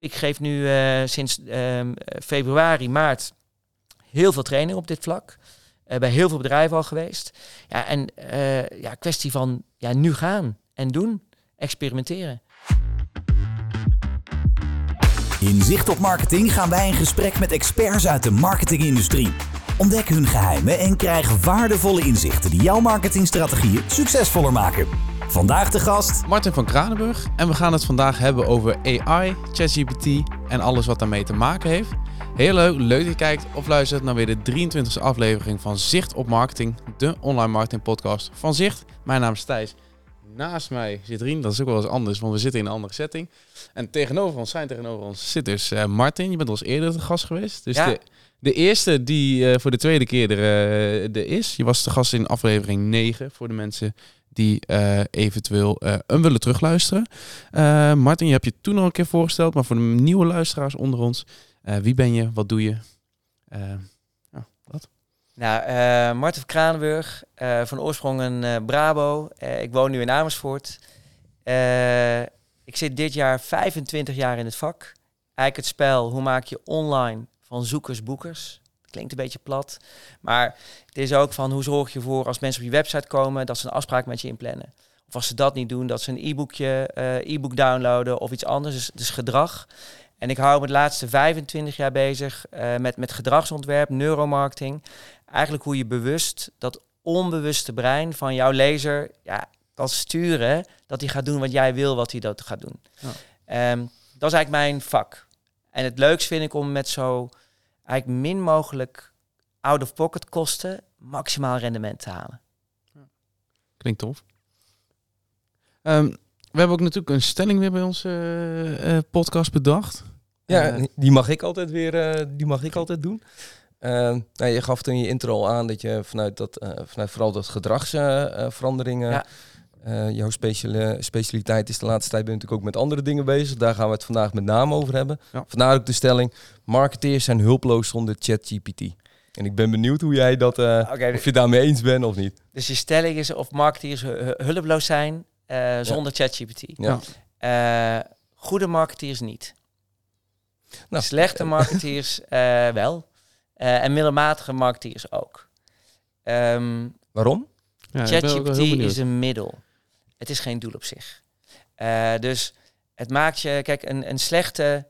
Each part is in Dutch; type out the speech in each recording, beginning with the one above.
Ik geef nu uh, sinds uh, februari, maart heel veel training op dit vlak. Uh, bij heel veel bedrijven al geweest. Ja, en ja, kwestie van ja, nu gaan en doen. Experimenteren. In Zicht op Marketing gaan wij in gesprek met experts uit de marketingindustrie. Ontdek hun geheimen en krijg waardevolle inzichten die jouw marketingstrategieën succesvoller maken. Vandaag de gast Martin van Kranenburg en we gaan het vandaag hebben over AI, ChatGPT en alles wat daarmee te maken heeft. Heel leuk, leuk dat je kijkt of luistert naar weer de 23e aflevering van Zicht op Marketing, de online marketing podcast van Zicht. Mijn naam is Thijs. Naast mij zit Rien, dat is ook wel eens anders, want we zitten in een andere setting. En tegenover ons, zijn tegenover ons, zit dus uh, Martin. Je bent al eens eerder te gast geweest. Dus ja. de, de eerste die uh, voor de tweede keer er, uh, er is. Je was te gast in aflevering 9 voor de mensen die uh, eventueel een willen terugluisteren. Uh, Martin, je hebt je toen al een keer voorgesteld, maar voor de nieuwe luisteraars onder ons, wie ben je, wat doe je? ja, wat? Nou, Martin van Kranenburg, van oorsprong een Brabo. ik woon nu in Amersfoort. ik zit dit jaar 25 jaar in het vak. Eigenlijk het spel, hoe maak je online van zoekers boekers? Klinkt een beetje plat. Maar het is ook van hoe zorg je voor als mensen op je website komen dat ze een afspraak met je inplannen. Of als ze dat niet doen, dat ze een e-boekje, uh, e-book downloaden of iets anders. Dus, dus gedrag. En ik hou me de laatste 25 jaar bezig uh, met, met gedragsontwerp, neuromarketing. Eigenlijk hoe je bewust dat onbewuste brein van jouw lezer ja, kan sturen dat hij gaat doen wat jij wil, wat hij dat gaat doen. Ja. Um, dat is eigenlijk mijn vak. En het leukste vind ik om met zo eigenlijk min mogelijk out-of-pocket kosten maximaal rendement te halen. Klinkt tof. Um, we hebben ook natuurlijk een stelling weer bij onze uh, uh, podcast bedacht. Ja, uh, die mag ik altijd weer, die mag ik altijd doen. Ehm, nou, je gaf toen je intro al aan dat je vanuit, dat, vanuit vooral dat gedragsveranderingen ja. Uh, jouw speciale, specialiteit is de laatste tijd ben je natuurlijk ook met andere dingen bezig. Daar gaan we het vandaag met name over hebben. Ja. Vandaar ook de stelling, marketeers zijn hulpeloos zonder ChatGPT. En ik ben benieuwd hoe jij dat, uh, okay, of je daarmee eens bent of niet. Dus je stelling is of marketeers hulpeloos zijn uh, zonder ja. ChatGPT. Ja. goede marketeers niet. Nou, Slechte marketeers wel. en middelmatige marketeers ook. Um, Waarom? Ja, ChatGPT is een middel. Het is geen doel op zich. Uh, dus het maakt je, kijk, een, een slechte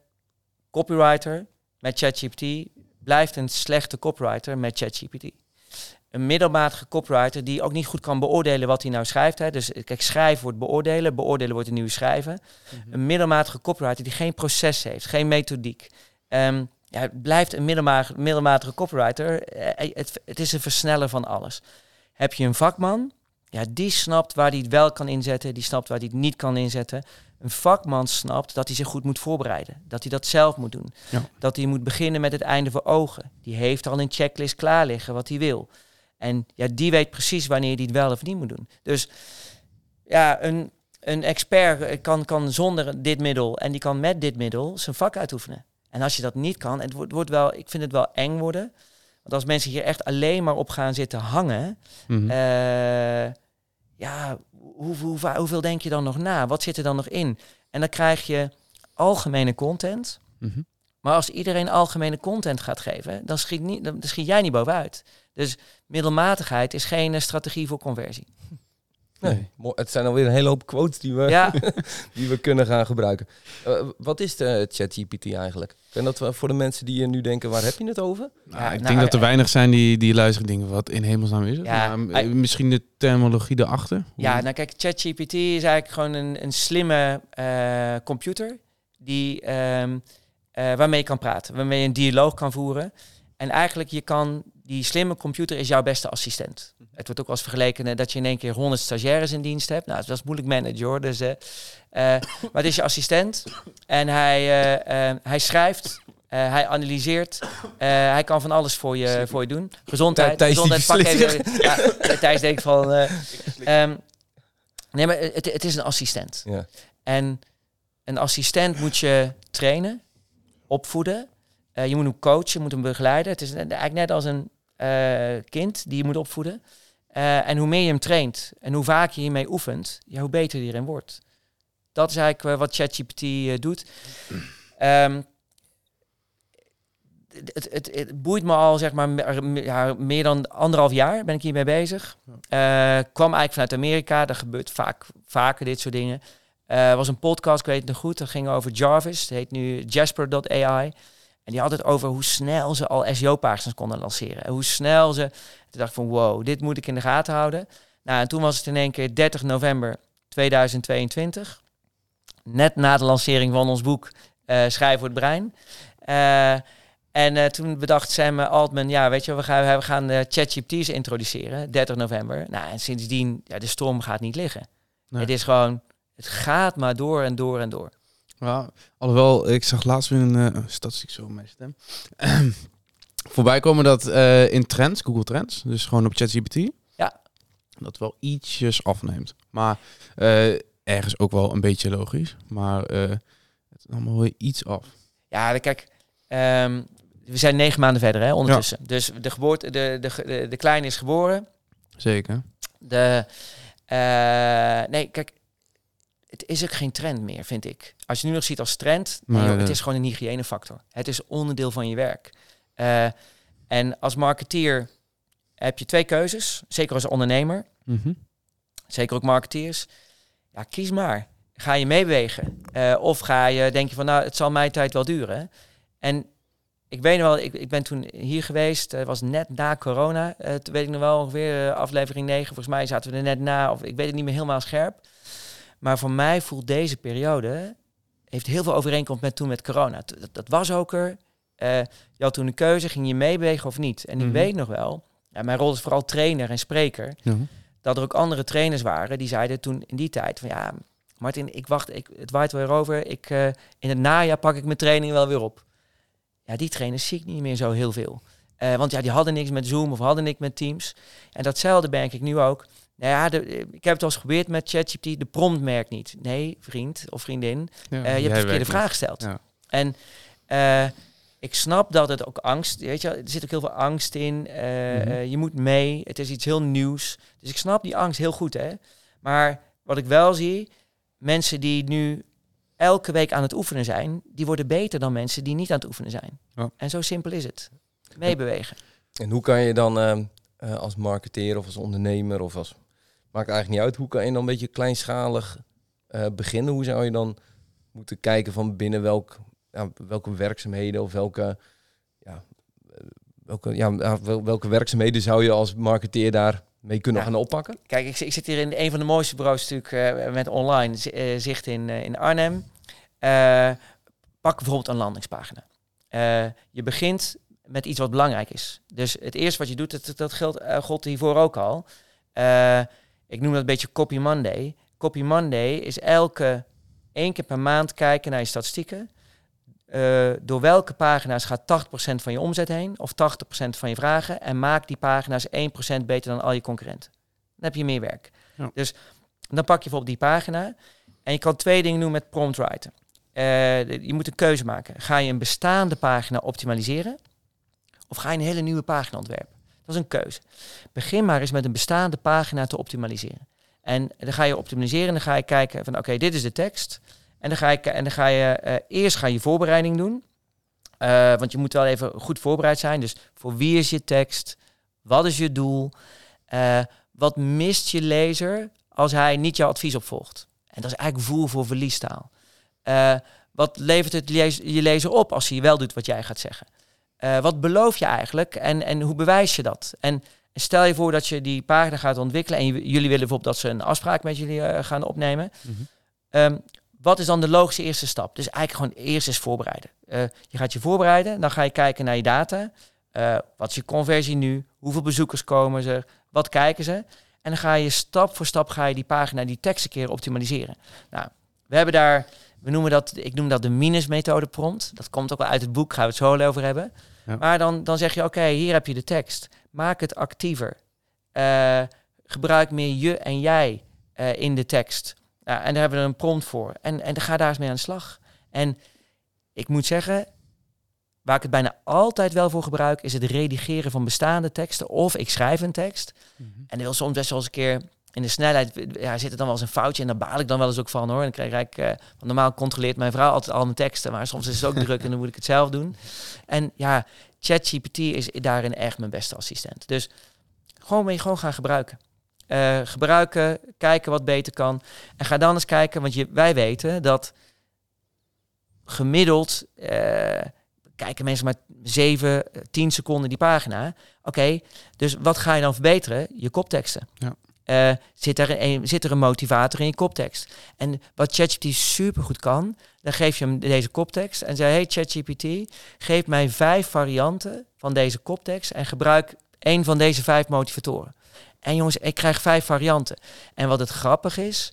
copywriter met ChatGPT blijft een slechte copywriter met ChatGPT. Een middelmatige copywriter die ook niet goed kan beoordelen wat hij nou schrijft. Hè. Dus kijk, schrijven wordt beoordelen, beoordelen wordt een nieuwe schrijven. Mm-hmm. Een middelmatige copywriter die geen proces heeft, geen methodiek. Um, ja, het blijft een middelmatige, middelmatige copywriter. Uh, het, het is een versneller van alles. Heb je een vakman ja, die snapt waar hij het wel kan inzetten, die snapt waar hij het niet kan inzetten. Een vakman snapt dat hij zich goed moet voorbereiden, dat hij dat zelf moet doen. Ja. Dat hij moet beginnen met het einde voor ogen. Die heeft al een checklist klaar liggen wat hij wil. En ja, die weet precies wanneer hij het wel of niet moet doen. Dus ja, een, een expert kan, kan zonder dit middel en die kan met dit middel zijn vak uitoefenen. En als je dat niet kan, het wordt, wordt wel, ik vind het wel eng worden. Want als mensen hier echt alleen maar op gaan zitten hangen, mm -hmm. uh, ja, hoe, hoe, hoeveel denk je dan nog na? Wat zit er dan nog in? En dan krijg je algemene content. Mm -hmm. Maar als iedereen algemene content gaat geven, dan schiet, niet, dan schiet jij niet bovenuit. Dus middelmatigheid is geen uh, strategie voor conversie. Nee, het zijn alweer een hele hoop quotes die we, ja. die we kunnen gaan gebruiken. Uh, wat is de ChatGPT eigenlijk? En dat we voor de mensen die nu denken, waar heb je het over? Nou, ik nou, denk dat er weinig zijn die, die luisteren dingen wat in hemelsnaam is het? Ja, nou, misschien de terminologie erachter? Ja, nou kijk, ChatGPT is eigenlijk gewoon een, een slimme uh, computer die, um, uh, waarmee je kan praten, waarmee je een dialoog kan voeren. En eigenlijk je kan, die slimme computer is jouw beste assistent. Het wordt ook als vergeleken dat je in één keer 100 stagiaires in dienst hebt. Nou, dat is moeilijk managen hoor. Dus, uh, uh, maar het is je assistent. En hij, uh, hij schrijft, hij analyseert. hij kan van alles voor je, voor je doen. Gezondheid. Thijs gezondheid pak even. Ja, Thijs denkt van... Um, nee, maar het, het is een assistent. Ja. En een assistent moet je trainen, opvoeden. je moet hem coachen, je moet hem begeleiden. Het is eigenlijk net als een kind die je moet opvoeden. Uh, en hoe meer je hem traint en hoe vaker je hiermee oefent, ja, hoe beter hij erin wordt. Dat is eigenlijk uh, wat ChatGPT doet. Um, het, het, het, boeit me al zeg maar ja, meer dan anderhalf jaar ben ik hiermee bezig. Uh, kwam eigenlijk vanuit Amerika. Daar gebeurt vaak vaker dit soort dingen. Uh, was een podcast, ik weet het nog goed. Dat ging over Jarvis. Het heet nu Jasper.ai. En die had het over hoe snel ze al SEO-pagina's konden lanceren. En hoe snel ze... Toen dacht ik van wow, dit moet ik in de gaten houden. Nou, en toen was het in één keer 30 november 2022. Net na de lancering van ons boek uh, Schrijven voor het Brein. Uh, en uh, toen bedacht Sam Altman, ja, weet je, we gaan, we gaan uh, ChatGPT's introduceren, 30 november. Nou, en sindsdien, ja, de storm gaat niet liggen. Het is gewoon, het gaat maar door en door en door. Ja, alhoewel, ik zag laatst weer een uh, statistiek zo mijn stem. voorbij komen dat in trends, Google Trends, dus gewoon op ChatGPT. Ja. Dat wel ietsjes afneemt. Maar ergens ook wel een beetje logisch. Maar het is allemaal weer iets af. Ja, kijk, um, we zijn negen maanden verder hè, ondertussen. Dus de, geboorte, de, de, de, de kleine is geboren. Zeker. De, nee, kijk, het is ook geen trend meer, vind ik. Als je nu nog ziet als trend, nee, het is gewoon een hygiënefactor. Het is onderdeel van je werk. Uh, en als marketeer heb je twee keuzes, zeker als ondernemer, mm -hmm. zeker ook marketeers. Ja, kies maar. Ga je meebewegen? Uh, of ga je denk je van, nou, het zal mijn tijd wel duren. En ik weet nog wel, ik, ik ben toen hier geweest. Het was net na corona. Uh, toen weet ik nog wel ongeveer aflevering 9. Volgens mij zaten we er net na. Of ik weet het niet meer helemaal scherp. Maar voor mij voelt deze periode. Heeft heel veel overeenkomst met toen met corona. Dat, dat was ook er. Uh, je had toen een keuze, ging je meebewegen of niet? En ik mm weet nog wel, ja, mijn rol is vooral trainer en spreker. Dat er ook andere trainers waren die zeiden toen in die tijd van ja, Martin, ik wacht, ik, het waait weer over. Ik, in het najaar pak ik mijn training wel weer op. Ja, die trainers zie ik niet meer zo heel veel. Uh, want ja, die hadden niks met Zoom of hadden niks met Teams. En datzelfde merk ik nu ook. Nou ja, de, ik heb het al eens geprobeerd met ChatGPT. De prompt merkt niet. Nee, vriend of vriendin. Ja, uh, je hebt de verkeerde vraag gesteld. Ja. En uh, ik snap dat het ook angst... Weet je, er zit ook heel veel angst in. Mm -hmm. je moet mee. Het is iets heel nieuws. Dus ik snap die angst heel goed, hè. Maar wat ik wel zie... Mensen die nu elke week aan het oefenen zijn, die worden beter dan mensen die niet aan het oefenen zijn. En zo simpel is het. Meebewegen. En hoe kan je dan uh, als marketeer of als ondernemer of als... Maakt eigenlijk niet uit. Hoe kan je dan een beetje kleinschalig uh, beginnen? Hoe zou je dan moeten kijken van binnen welk, ja, welke werkzaamheden of welke... Ja, welke, ja, welke werkzaamheden zou je als marketeer daar mee kunnen gaan oppakken? Kijk, ik, ik, zit hier in een van de mooiste bureaus natuurlijk uh, met online uh, zicht in, in Arnhem. pak bijvoorbeeld een landingspagina. je begint met iets wat belangrijk is. Dus het eerste wat je doet, dat, dat geldt God hiervoor ook al. Ik noem dat een beetje Copy Monday. Copy Monday is elke één keer per maand kijken naar je statistieken. Uh, door welke pagina's gaat 80% van je omzet heen of 80% van je vragen en maak die pagina's 1% beter dan al je concurrenten. Dan heb je meer werk. Ja. Dus dan pak je bijvoorbeeld die pagina en je kan twee dingen doen met prompt. Uh, je moet een keuze maken. Ga je een bestaande pagina optimaliseren of ga je een hele nieuwe pagina ontwerpen? Dat is een keuze. Begin maar eens met een bestaande pagina te optimaliseren. En dan ga je optimaliseren en dan ga je kijken van oké, dit is de tekst. En dan ga, ik, en dan ga je uh, eerst ga je voorbereiding doen. Uh, want je moet wel even goed voorbereid zijn. Dus voor wie is je tekst? Wat is je doel? Uh, wat mist je lezer als hij niet jouw advies opvolgt? En dat is eigenlijk voer voor verliestaal. wat levert het je lezer op als hij wel doet wat jij gaat zeggen? Wat beloof je eigenlijk en, en hoe bewijs je dat? En stel je voor dat je die pagina gaat ontwikkelen en jullie willen bijvoorbeeld dat ze een afspraak met jullie gaan opnemen. Mm -hmm. um, wat is dan de logische eerste stap? Dus eigenlijk gewoon eerst eens voorbereiden. Uh, je gaat je voorbereiden, dan ga je kijken naar je data. Wat is je conversie nu? Hoeveel bezoekers komen er? Wat kijken ze? En dan ga je stap voor stap ga je die pagina, die tekst een keer optimaliseren. Nou, we hebben daar, we noemen dat, ik noem dat de minus-methode prompt. Dat komt ook wel uit het boek, gaan we het zo over hebben. Ja. Maar dan, dan zeg je, oké, okay, hier heb je de tekst. Maak het actiever. Uh, gebruik meer je en jij in de tekst. Ja, en daar hebben we een prompt voor. En, en ga daar eens mee aan de slag. En ik moet zeggen, waar ik het bijna altijd wel voor gebruik, is het redigeren van bestaande teksten. Of ik schrijf een tekst. Mm -hmm. En dat wil soms best wel eens een keer in de snelheid ja, zit er dan wel eens een foutje en daar baal ik dan wel eens ook van hoor. En dan krijg ik, uh, normaal controleert mijn vrouw altijd al mijn teksten, maar soms is het ook druk en dan moet ik het zelf doen. En ja, ChatGPT is daarin echt mijn beste assistent. Dus gewoon mee gewoon gaan gebruiken. Uh, gebruiken, kijken wat beter kan. En ga dan eens kijken, want je, wij weten dat gemiddeld uh, kijken mensen maar 7, 10 seconden die pagina. Oké, dus wat ga je dan verbeteren? Je kopteksten. Ja. Uh, zit, er een, zit er een motivator in je koptekst? En wat ChatGPT super goed kan, dan geef je hem deze koptekst en zei: Hey ChatGPT, geef mij vijf varianten van deze koptekst en gebruik een van deze vijf motivatoren. En jongens, ik krijg vijf varianten. En wat het grappig is,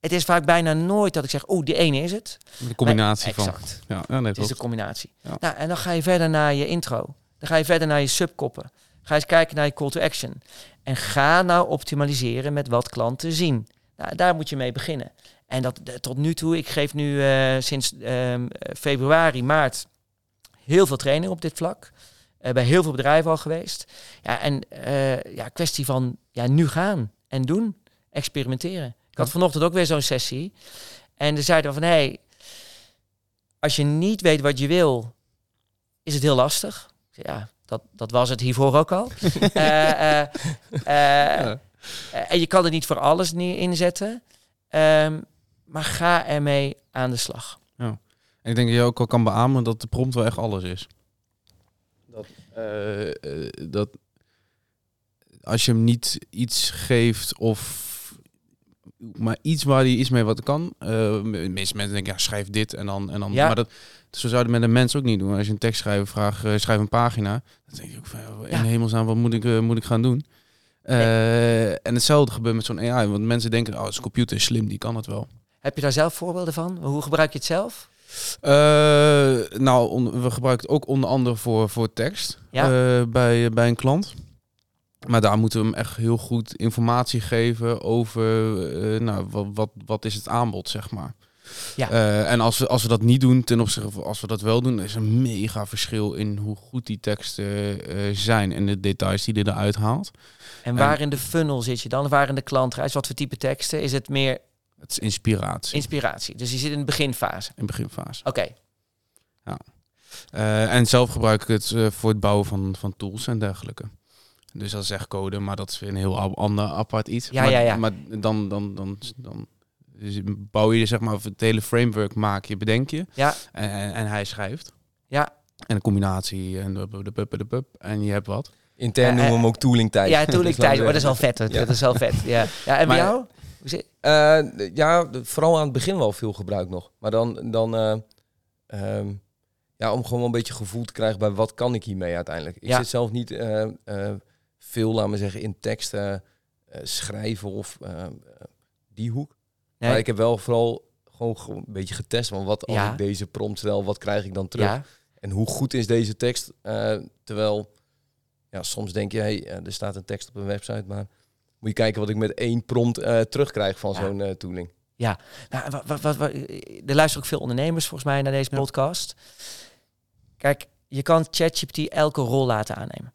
het is vaak bijna nooit dat ik zeg, oh, die ene is het. De combinatie van. Exact. Ja, ja nee, het is de combinatie. Ja. Nou, en dan ga je verder naar je intro. Dan ga je verder naar je subkoppen. Ga eens kijken naar je call to action. En ga nou optimaliseren met wat klanten zien. Nou, daar moet je mee beginnen. En dat tot nu toe, ik geef nu uh, sinds uh, februari, maart heel veel training op dit vlak. Uh, bij heel veel bedrijven al geweest. Ja, en uh, ja, kwestie van ja, nu gaan en doen. Experimenteren. Ik had vanochtend ook weer zo'n sessie. En er zeiden van, hé, hey, als je niet weet wat je wil, is het heel lastig. Ja, dat, dat was het hiervoor ook al. uh, en je kan er niet voor alles neer inzetten. Um, maar ga ermee aan de slag. Ja. En ik denk dat je ook al kan beamen dat de prompt wel echt alles is. Dat, dat als je hem niet iets geeft of maar iets waar hij iets mee wat kan. Uh, meeste mensen denken, ja, schrijf dit en dan. En dan ja. Maar dat, zo zouden met een mens ook niet doen. Als je een tekst schrijft, vraag, uh, schrijf een pagina. Dan denk je ook van, in ja. hemelsnaam, wat moet ik, uh, moet ik gaan doen? Nee. En hetzelfde gebeurt met zo'n AI. Want mensen denken, oh, het computer is slim, die kan het wel. Heb je daar zelf voorbeelden van? Hoe gebruik je het zelf? nou, on, we gebruiken het ook onder andere voor, voor tekst ja. bij, bij een klant. Maar daar moeten we hem echt heel goed informatie geven over uh, nou, wat, wat, wat is het aanbod, zeg maar. Ja. Uh, en als we, als we dat niet doen, ten opzichte van als we dat wel doen, is er een mega verschil in hoe goed die teksten uh, zijn en de details die hij eruit haalt. En waar in de funnel zit je dan? Waar in de klantreis? Wat voor type teksten? Is het meer... Het is inspiratie. Inspiratie. Dus je zit in de beginfase. In de beginfase. Oké. Ja. en zelf gebruik ik het voor het bouwen van, van tools en dergelijke. Dus dat is echt code, maar dat is weer een heel ander apart iets. Ja, maar, ja, ja. Maar dan, dan, dan, dan dus bouw je zeg maar het hele framework maak je, bedenk je. Ja. En, en hij schrijft. Ja. En een combinatie en de, de pup de pup en je hebt wat. Intern noemen we hem ook tooling tijd. Ja, tooling tijd. Oh, dat is wel vet. Ja. Dat is wel vet. Ja. Ja. En bij jou? Uh, ja, vooral aan het begin wel veel gebruik nog. Maar dan, dan uh, um, ja, om gewoon een beetje gevoel te krijgen bij wat kan ik hiermee uiteindelijk. Ik zit zelf niet uh, veel, laten we zeggen, in teksten uh, schrijven of uh, die hoek. Nee. Maar ik heb wel vooral gewoon, een beetje getest van wat als ja. ik deze prompt stel, wat krijg ik dan terug? Ja. En hoe goed is deze tekst? Uh, terwijl, ja, soms denk je, hey, er staat een tekst op een website, maar moet je kijken wat ik met één prompt terugkrijg van ja. zo'n tooling. Ja, nou, wat, wat, wat, er luisteren ook veel ondernemers volgens mij naar deze podcast. Kijk, je kan ChatGPT elke rol laten aannemen.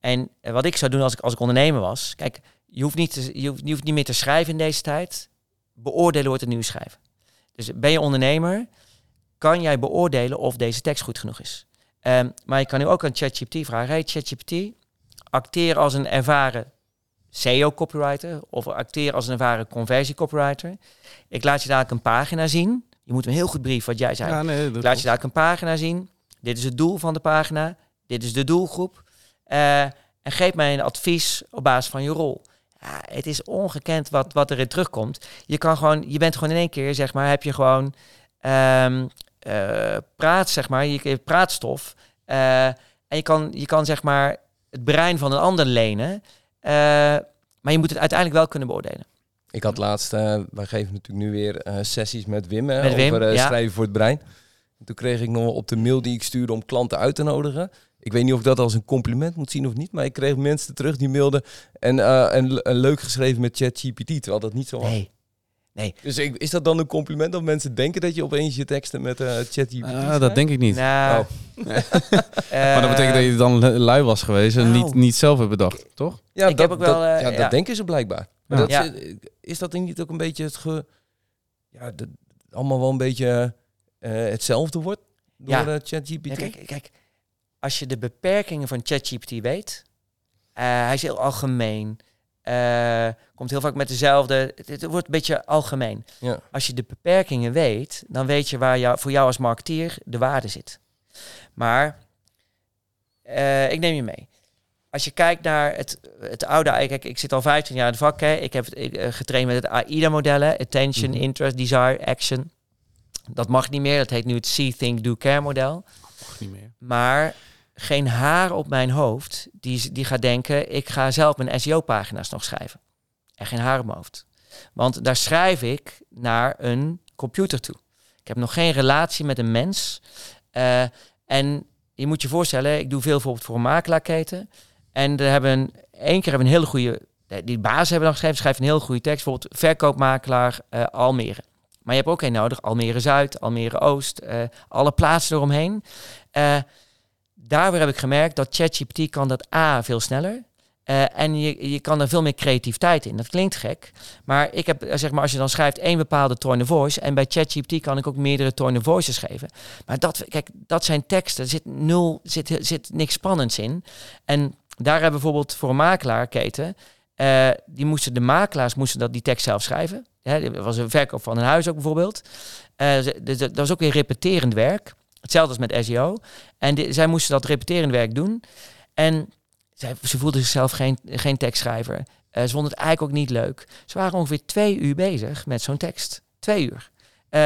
En eh, wat ik zou doen als ik, als ik ondernemer was, kijk, je hoeft, niet te, je, hoeft, je hoeft niet meer te schrijven in deze tijd. Beoordelen wordt het nieuw schrijven. Dus ben je ondernemer, kan jij beoordelen of deze tekst goed genoeg is. Um, maar je kan nu ook aan ChatGPT vragen, hey ChatGPT, acteer als een ervaren SEO-copywriter of acteer als een ervaren conversie-copywriter. Ik laat je dadelijk een pagina zien. Je moet een heel goed brief, wat jij zei. Ja, nee, ik laat je dadelijk een pagina zien. Dit is het doel van de pagina. Dit is de doelgroep. Uh, en geef mij een advies op basis van je rol. Ja, het is ongekend wat, wat erin terugkomt. Je kan gewoon, je bent gewoon in één keer, zeg maar, heb je gewoon um, uh, praat, zeg maar, je praatstof. Uh, en je kan, je kan, zeg maar, het brein van een ander lenen. maar je moet het uiteindelijk wel kunnen beoordelen. Ik had laatst, wij geven natuurlijk nu weer sessies met Wim, met Wim over ja. schrijven voor het brein. Toen kreeg ik nog op de mail die ik stuurde om klanten uit te nodigen ik weet niet of ik dat als een compliment moet zien of niet, maar ik kreeg mensen terug die mailden en, uh, en, en leuk geschreven met ChatGPT, terwijl dat niet zo was. Nee. Nee. Dus ik, is dat dan een compliment dat mensen denken dat je opeens je teksten met uh, ChatGPT uh, Dat denk ik niet. Nou, oh. maar dat betekent dat je dan lui was geweest en niet, niet zelf hebt bedacht, toch? Ja, ik dat, heb ook wel, dat, ja, ja, dat denken ze blijkbaar. Ja. Dat, Ja. is, is dat niet ook een beetje het ge... Ja, dat allemaal wel een beetje eh, hetzelfde wordt door Ja. eh, ChatGPT? Ja, kijk, kijk, als je de beperkingen van ChatGPT weet, eh, hij is heel algemeen, eh, komt heel vaak met dezelfde, het, het wordt een beetje algemeen. Ja. Als je de beperkingen weet, dan weet je waar jou, voor jou als marketeer de waarde zit. Maar eh, ik neem je mee. Als je kijkt naar het, het oude, kijk, ik zit al 15 jaar in het vak. Hè. Ik heb ik, eh, getraind met het AIDA-modellen, Attention, Mhm. Interest, Desire, Action. Dat mag niet meer. Dat heet nu het See, Think, Do, Care model. Mag niet meer. Maar geen haar op mijn hoofd die, die gaat denken, ik ga zelf mijn SEO-pagina's nog schrijven. En geen haar op mijn hoofd. Want daar schrijf ik naar een computer toe. Ik heb nog geen relatie met een mens. Eh, en je moet je voorstellen, ik doe veel bijvoorbeeld voor een makelaarketen. En er hebben één keer hebben we een hele goede, die baas hebben dan geschreven, schrijft een heel goede tekst. Bijvoorbeeld verkoopmakelaar eh, Almere. Maar je hebt ook één nodig, Almere Zuid, Almere Oost, eh, alle plaatsen eromheen. Eh daardoor heb ik gemerkt dat ChatGPT kan dat A veel sneller. eh, en je, je kan er veel meer creativiteit in. Dat klinkt gek. Maar ik heb, zeg maar, als je dan schrijft één bepaalde tone of voice. En bij ChatGPT kan ik ook meerdere tone of voices geven. Maar dat, kijk, dat zijn teksten. Er zit nul, zit, zit niks spannends in. En daar hebben bijvoorbeeld voor een makelaarketen. die moesten, de makelaars moesten dat, die tekst zelf schrijven. Hè, dat was een verkoop van een huis ook bijvoorbeeld. Eh, dat was ook weer repeterend werk. Hetzelfde als met SEO. En di- zij moesten dat repeterend werk doen. En zij, ze voelden zichzelf geen, geen tekstschrijver. Eh, ze vonden het eigenlijk ook niet leuk. Ze waren ongeveer twee uur bezig met zo'n tekst. Twee uur. Eh,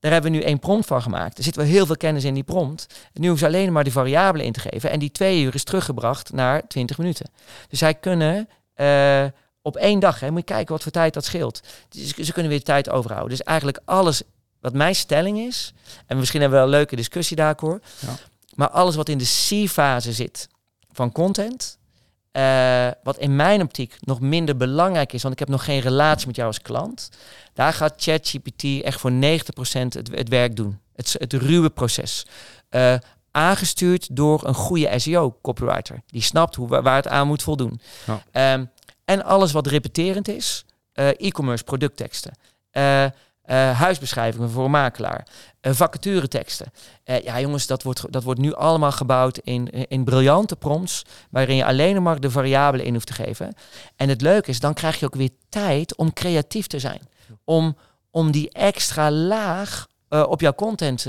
daar hebben we nu één prompt van gemaakt. Er zit wel heel veel kennis in die prompt. Nu hoeven ze alleen maar de variabelen in te geven. En die twee uur is teruggebracht naar 20 minuten. Dus zij kunnen op één dag, hè, moet je kijken wat voor tijd dat scheelt. Dus ze kunnen weer tijd overhouden. Dus eigenlijk alles wat mijn stelling is, en misschien hebben we wel een leuke discussie daarvoor, Ja. maar alles wat in de C-fase zit van content, eh, wat in mijn optiek nog minder belangrijk is, want ik heb nog geen relatie met jou als klant, daar gaat ChatGPT echt voor 90% het, het werk doen. Het, het ruwe proces. Eh, aangestuurd door een goede SEO-copywriter. Die snapt hoe, waar het aan moet voldoen. Ja. Ehm, en alles wat repeterend is, eh, e-commerce productteksten, eh, eh, huisbeschrijvingen voor makelaar, eh, vacatureteksten. Ja, jongens, dat wordt, dat wordt nu allemaal gebouwd in, in briljante prompts, waarin je alleen maar de variabelen in hoeft te geven. En het leuke is, dan krijg je ook weer tijd om creatief te zijn. Om, om die extra laag op jouw content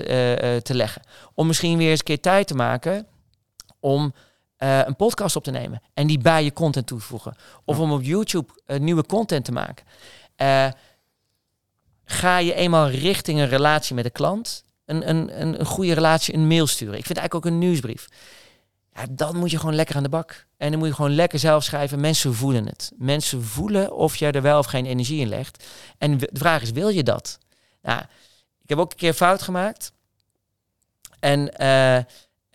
te leggen. Om misschien weer eens een keer tijd te maken om eh, een podcast op te nemen en die bij je content toe te voegen. Of om op YouTube eh, nieuwe content te maken. Eh, ga je eenmaal richting een relatie met de klant, een, een, een, een goede relatie, een mail sturen. Ik vind eigenlijk ook een nieuwsbrief. Ja, dan moet je gewoon lekker aan de bak. En dan moet je gewoon lekker zelf schrijven. Mensen voelen het. Mensen voelen of jij er wel of geen energie in legt. En de vraag is, wil je dat? Nou, ik heb ook een keer fout gemaakt. En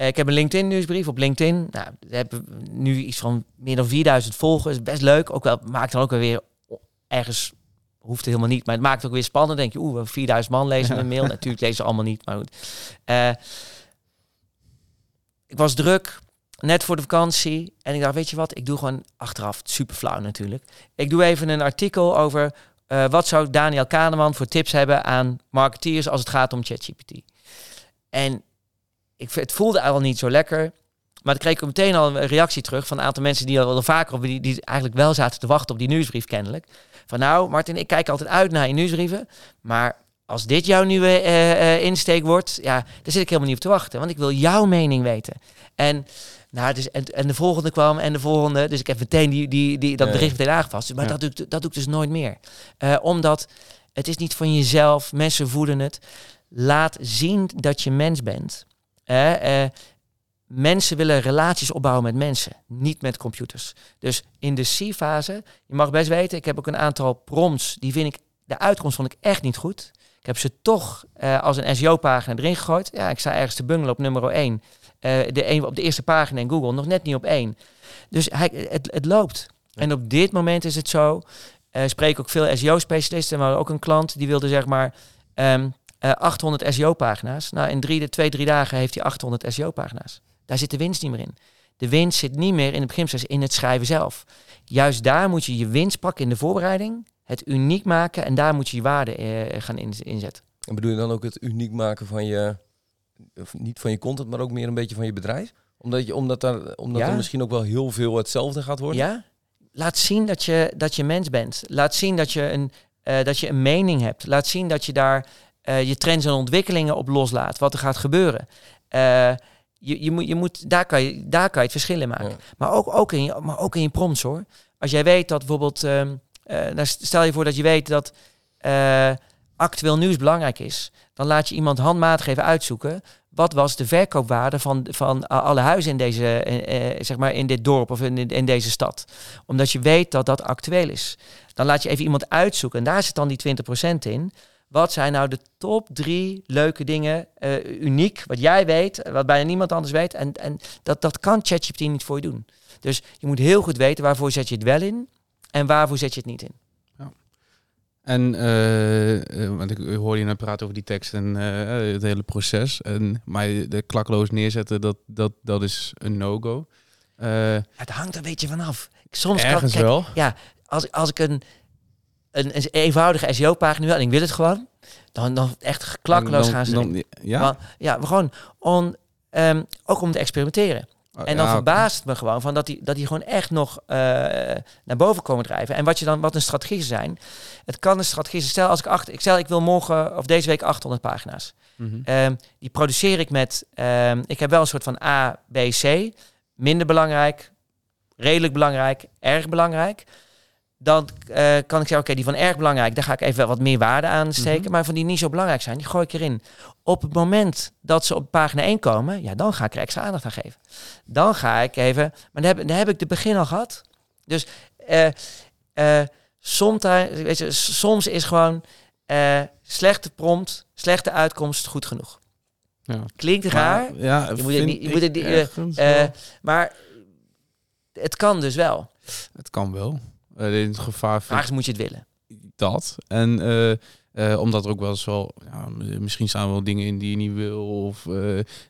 ik heb een LinkedIn nieuwsbrief op LinkedIn. Nou, we hebben nu iets van meer dan 4000 volgers. Best leuk. Ook wel, maakt dan ook wel weer ergens, hoeft het helemaal niet. Maar het maakt het ook weer spannend. Denk je, oeh, 4000 man lezen een mail. Natuurlijk lezen ze allemaal niet, maar goed. Eh, ik was druk, net voor de vakantie. En ik dacht, weet je wat, ik doe gewoon achteraf, super flauw natuurlijk. Ik doe even een artikel over eh, wat zou Daniel Kahneman voor tips hebben aan marketeers als het gaat om ChatGPT. En ik, het voelde al niet zo lekker. Maar dan kreeg ik meteen al een reactie terug van een aantal mensen die al vaker op die, die eigenlijk wel zaten te wachten op die nieuwsbrief kennelijk. Van nou, Martin, ik kijk altijd uit naar je nieuwsbrieven. Maar als dit jouw nieuwe eh, eh, insteek wordt, ja, daar zit ik helemaal niet op te wachten. Want ik wil jouw mening weten. En, nou, dus, en, en de volgende kwam en de volgende. Dus ik heb meteen die, die, die, dat bericht meteen aangepast. Maar Ja. dat, doe ik, dat doe ik dus nooit meer. Eh, omdat het is niet van jezelf. Mensen voelen het. Laat zien dat je mens bent. Eh, eh, mensen willen relaties opbouwen met mensen, niet met computers. Dus in de C-fase, je mag best weten, ik heb ook een aantal prompts, die vind ik, de uitkomst vond ik echt niet goed. Ik heb ze toch eh, als een SEO-pagina erin gegooid. Ja, ik sta ergens te bungelen op nummer 1. de een, op de eerste pagina in Google, nog net niet op één. Dus hij, het, het loopt. En op dit moment is het zo, uh, spreek ook veel SEO-specialisten, maar ook een klant die wilde zeg maar um, uh, 800 SEO-pagina's. Nou, in drie, twee, drie dagen heeft hij 800 SEO-pagina's. Daar zit de winst niet meer in. De winst zit niet meer in het beginproces, in het schrijven zelf. Juist daar moet je je winst pakken in de voorbereiding, het uniek maken en daar moet je je waarde uh, gaan inzetten. En bedoel je dan ook het uniek maken van je, of niet van je content, maar ook meer een beetje van je bedrijf? Omdat, je, omdat, daar, omdat er misschien ook wel heel veel hetzelfde gaat worden? Ja, laat zien dat je, dat je mens bent. Laat zien dat je een, uh, dat je een mening hebt. Laat zien dat je daar uh, je trends en ontwikkelingen op loslaat. Wat er gaat gebeuren. Uh, je, je moet, je moet, daar, kan je, daar kan je het verschil in maken. Maar, ook, ook in je, maar ook in je prompts hoor. Als jij weet dat bijvoorbeeld... Um, nou stel je voor dat je weet dat actueel nieuws belangrijk is. Dan laat je iemand handmatig even uitzoeken wat was de verkoopwaarde van, van alle huizen in, deze, eh, zeg maar in dit dorp of in, in deze stad. Omdat je weet dat dat actueel is. Dan laat je even iemand uitzoeken en daar zit dan die 20% in. Wat zijn nou de top drie leuke dingen, uh, uniek, wat jij weet, wat bijna niemand anders weet. En, en dat, dat kan ChatGPT niet voor je doen. Dus je moet heel goed weten waarvoor zet je het wel in en waarvoor zet je het niet in. En uh, want ik hoor je net praten over die tekst en uh, het hele proces. En, maar de klakloos neerzetten, dat, dat, dat is een no-go. het hangt een beetje vanaf. Soms Ergens kan, wel. Ja, als, als ik een, een, een eenvoudige SEO-pagina en ik wil het gewoon, dan, dan echt klakloos gaan ze. Dan, ja? Ja, we gewoon on, um, ook om te experimenteren. Oh, en dan verbaast het me gewoon van dat die, dat die gewoon echt nog uh, naar boven komen drijven. En wat je dan, wat een strategie zijn. Het kan een strategie zijn. Stel als ik acht, ik stel ik wil morgen of deze week 800 pagina's. Mm -hmm. die produceer ik met, um, ik heb wel een soort van A, B, C. Minder belangrijk, redelijk belangrijk, erg belangrijk dan uh, kan ik zeggen, oké, die van erg belangrijk, daar ga ik even wat meer waarde aan steken. Mhm. Maar van die niet zo belangrijk zijn, die gooi ik erin. Op het moment dat ze op pagina 1 komen, ja, dan ga ik er extra aandacht aan geven. Dan ga ik even, maar dan heb, dan heb ik de begin al gehad. Dus uh, uh, soms, weet je, soms is gewoon slechte prompt, slechte uitkomst goed genoeg. Ja. Klinkt raar. ja, je moet het niet, je moet het, maar het kan dus wel. Het kan wel. Uh, in het gevaar. Vraag moet je het willen. Dat. En uh, uh, omdat er ook wel eens wel, ja, misschien staan er wel dingen in die je niet wil. Of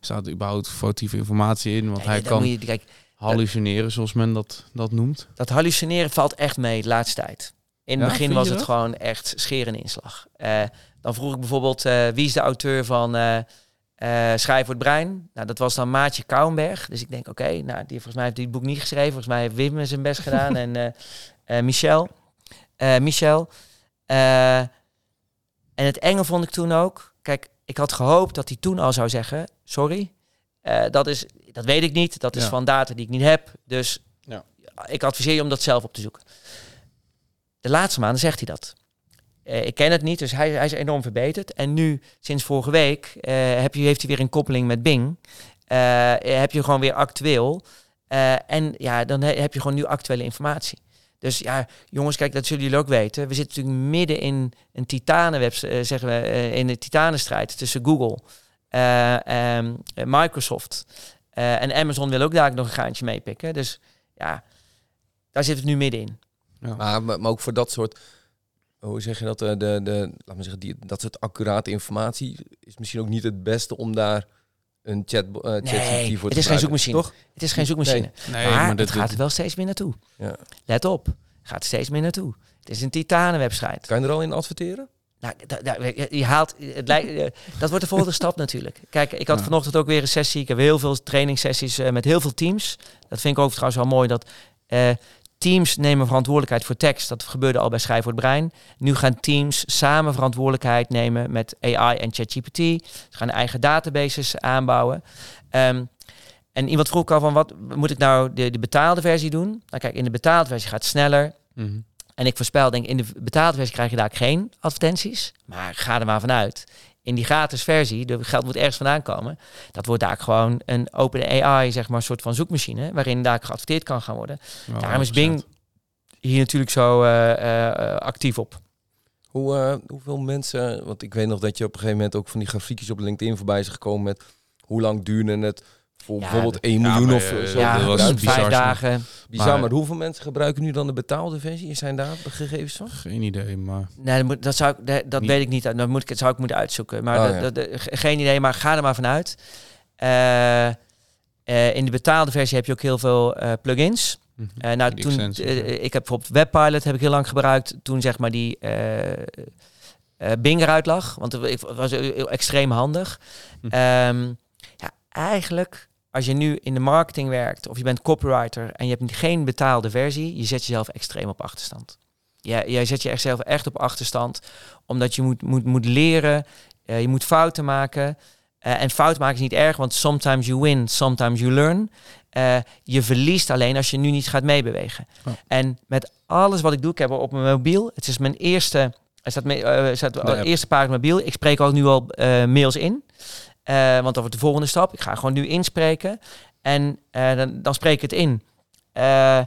staat er überhaupt foutieve informatie in. Want hij kan je, kijk, hallucineren, zoals men dat, dat noemt. Dat hallucineren valt echt mee de laatste tijd. In het begin was het gewoon echt scheren inslag. dan vroeg ik bijvoorbeeld, wie is de auteur van... Schrijf voor het brein. Nou, dat was dan Maatje Kouwenberg. Dus ik denk, oké, nou, die volgens mij heeft die boek niet geschreven. Volgens mij heeft Wim zijn best gedaan. en Michel. Michel. en het enge vond ik toen ook. Kijk, ik had gehoopt dat hij toen al zou zeggen, sorry. dat, is, dat weet ik niet. Dat is van data die ik niet heb. Dus ja. ik adviseer je om dat zelf op te zoeken. De laatste maanden zegt hij dat. Uh, ik ken het niet, dus hij, hij, is enorm verbeterd. En nu, sinds vorige week, uh, heb je, heeft hij weer een koppeling met Bing. Uh, heb je gewoon weer actueel. en ja, dan heb je gewoon nu actuele informatie. Dus ja, jongens, kijk, dat zullen jullie ook weten. We zitten natuurlijk midden in een titanenweb, zeggen we, in de titanenstrijd tussen Google, um, Microsoft en Amazon wil ook daar nog een gaantje meepikken. Dus ja, daar zitten we nu middenin. Ja. Maar, maar ook voor dat soort hoe zeg je dat, de, de, de laat me zeggen, die, dat soort accurate informatie is misschien ook niet het beste om daar een chat, uh, chat nee, voor het is geen zoekmachine. Toch? Het is geen zoekmachine. Nee, maar, maar het gaat er wel steeds meer naartoe. Ja. Let op, gaat steeds meer naartoe. Het is een titanenwebsite. Kan je er al in adverteren? Nou, je haalt, het lijkt, eh, dat wordt de volgende stap natuurlijk. Kijk, ik had vanochtend ook weer een sessie. Ik heb heel veel trainingssessies uh, met heel veel teams. Dat vind ik ook trouwens wel mooi. Dat uh, Teams nemen verantwoordelijkheid voor tekst. Dat gebeurde al bij Schrijf voor het Brein. Nu gaan teams samen verantwoordelijkheid nemen met AI en ChatGPT. Ze gaan eigen databases aanbouwen. Um, en iemand vroeg al van wat moet ik nou de, de betaalde versie doen? Nou kijk, in de betaalde versie gaat het sneller. Mhm. En ik voorspel, denk in de betaalde versie krijg je daar geen advertenties. Maar ga er maar vanuit in die gratis versie, de geld moet ergens vandaan komen. Dat wordt daar gewoon een open AI, zeg maar, soort van zoekmachine, waarin daar geadverteerd kan gaan worden. Daarom is Bing hier natuurlijk zo uh, uh, actief op. Hoe, uh, hoeveel mensen, want ik weet nog dat je op een gegeven moment ook van die grafiekjes op LinkedIn voorbij is gekomen met hoe lang duurde het voor bijvoorbeeld 1 miljoen of zo. Ja, dat was vijf dagen. Bizar, maar, maar, hoeveel mensen gebruiken nu dan de betaalde versie? Zijn daar gegevens van? Geen idee, maar... Nee, dat, dat zou ik, dat weet ik niet. Dat moet ik, zou ik moeten uitzoeken. Maar oh, dat, geen idee, maar ga er maar vanuit. Uh, uh, in de betaalde versie heb je ook heel veel uh, plugins. Mm -hmm. nou, toen, ik heb bijvoorbeeld Webpilot heb ik heel lang gebruikt. Toen zeg maar die Bing eruit lag. Want het was extreem handig. Mm -hmm. ja, eigenlijk als je nu in de marketing werkt of je bent copywriter en je hebt geen betaalde versie, je zet jezelf extreem op achterstand. Ja, jij zet je echt zelf echt op achterstand, omdat je moet, moet, moet leren, uh, je moet fouten maken. Uh, en fout maken is niet erg, want sometimes you win, sometimes you learn. Uh, je verliest alleen als je nu niet gaat meebewegen. Oh. En met alles wat ik doe, ik heb op mijn mobiel, het is mijn eerste, het staat, uh, staat de eerste pagina mobiel. Ik spreek al nu al mails in. Uh, want dat wordt de volgende stap. Ik ga gewoon nu inspreken. En uh, dan, dan, spreek ik het in. Uh,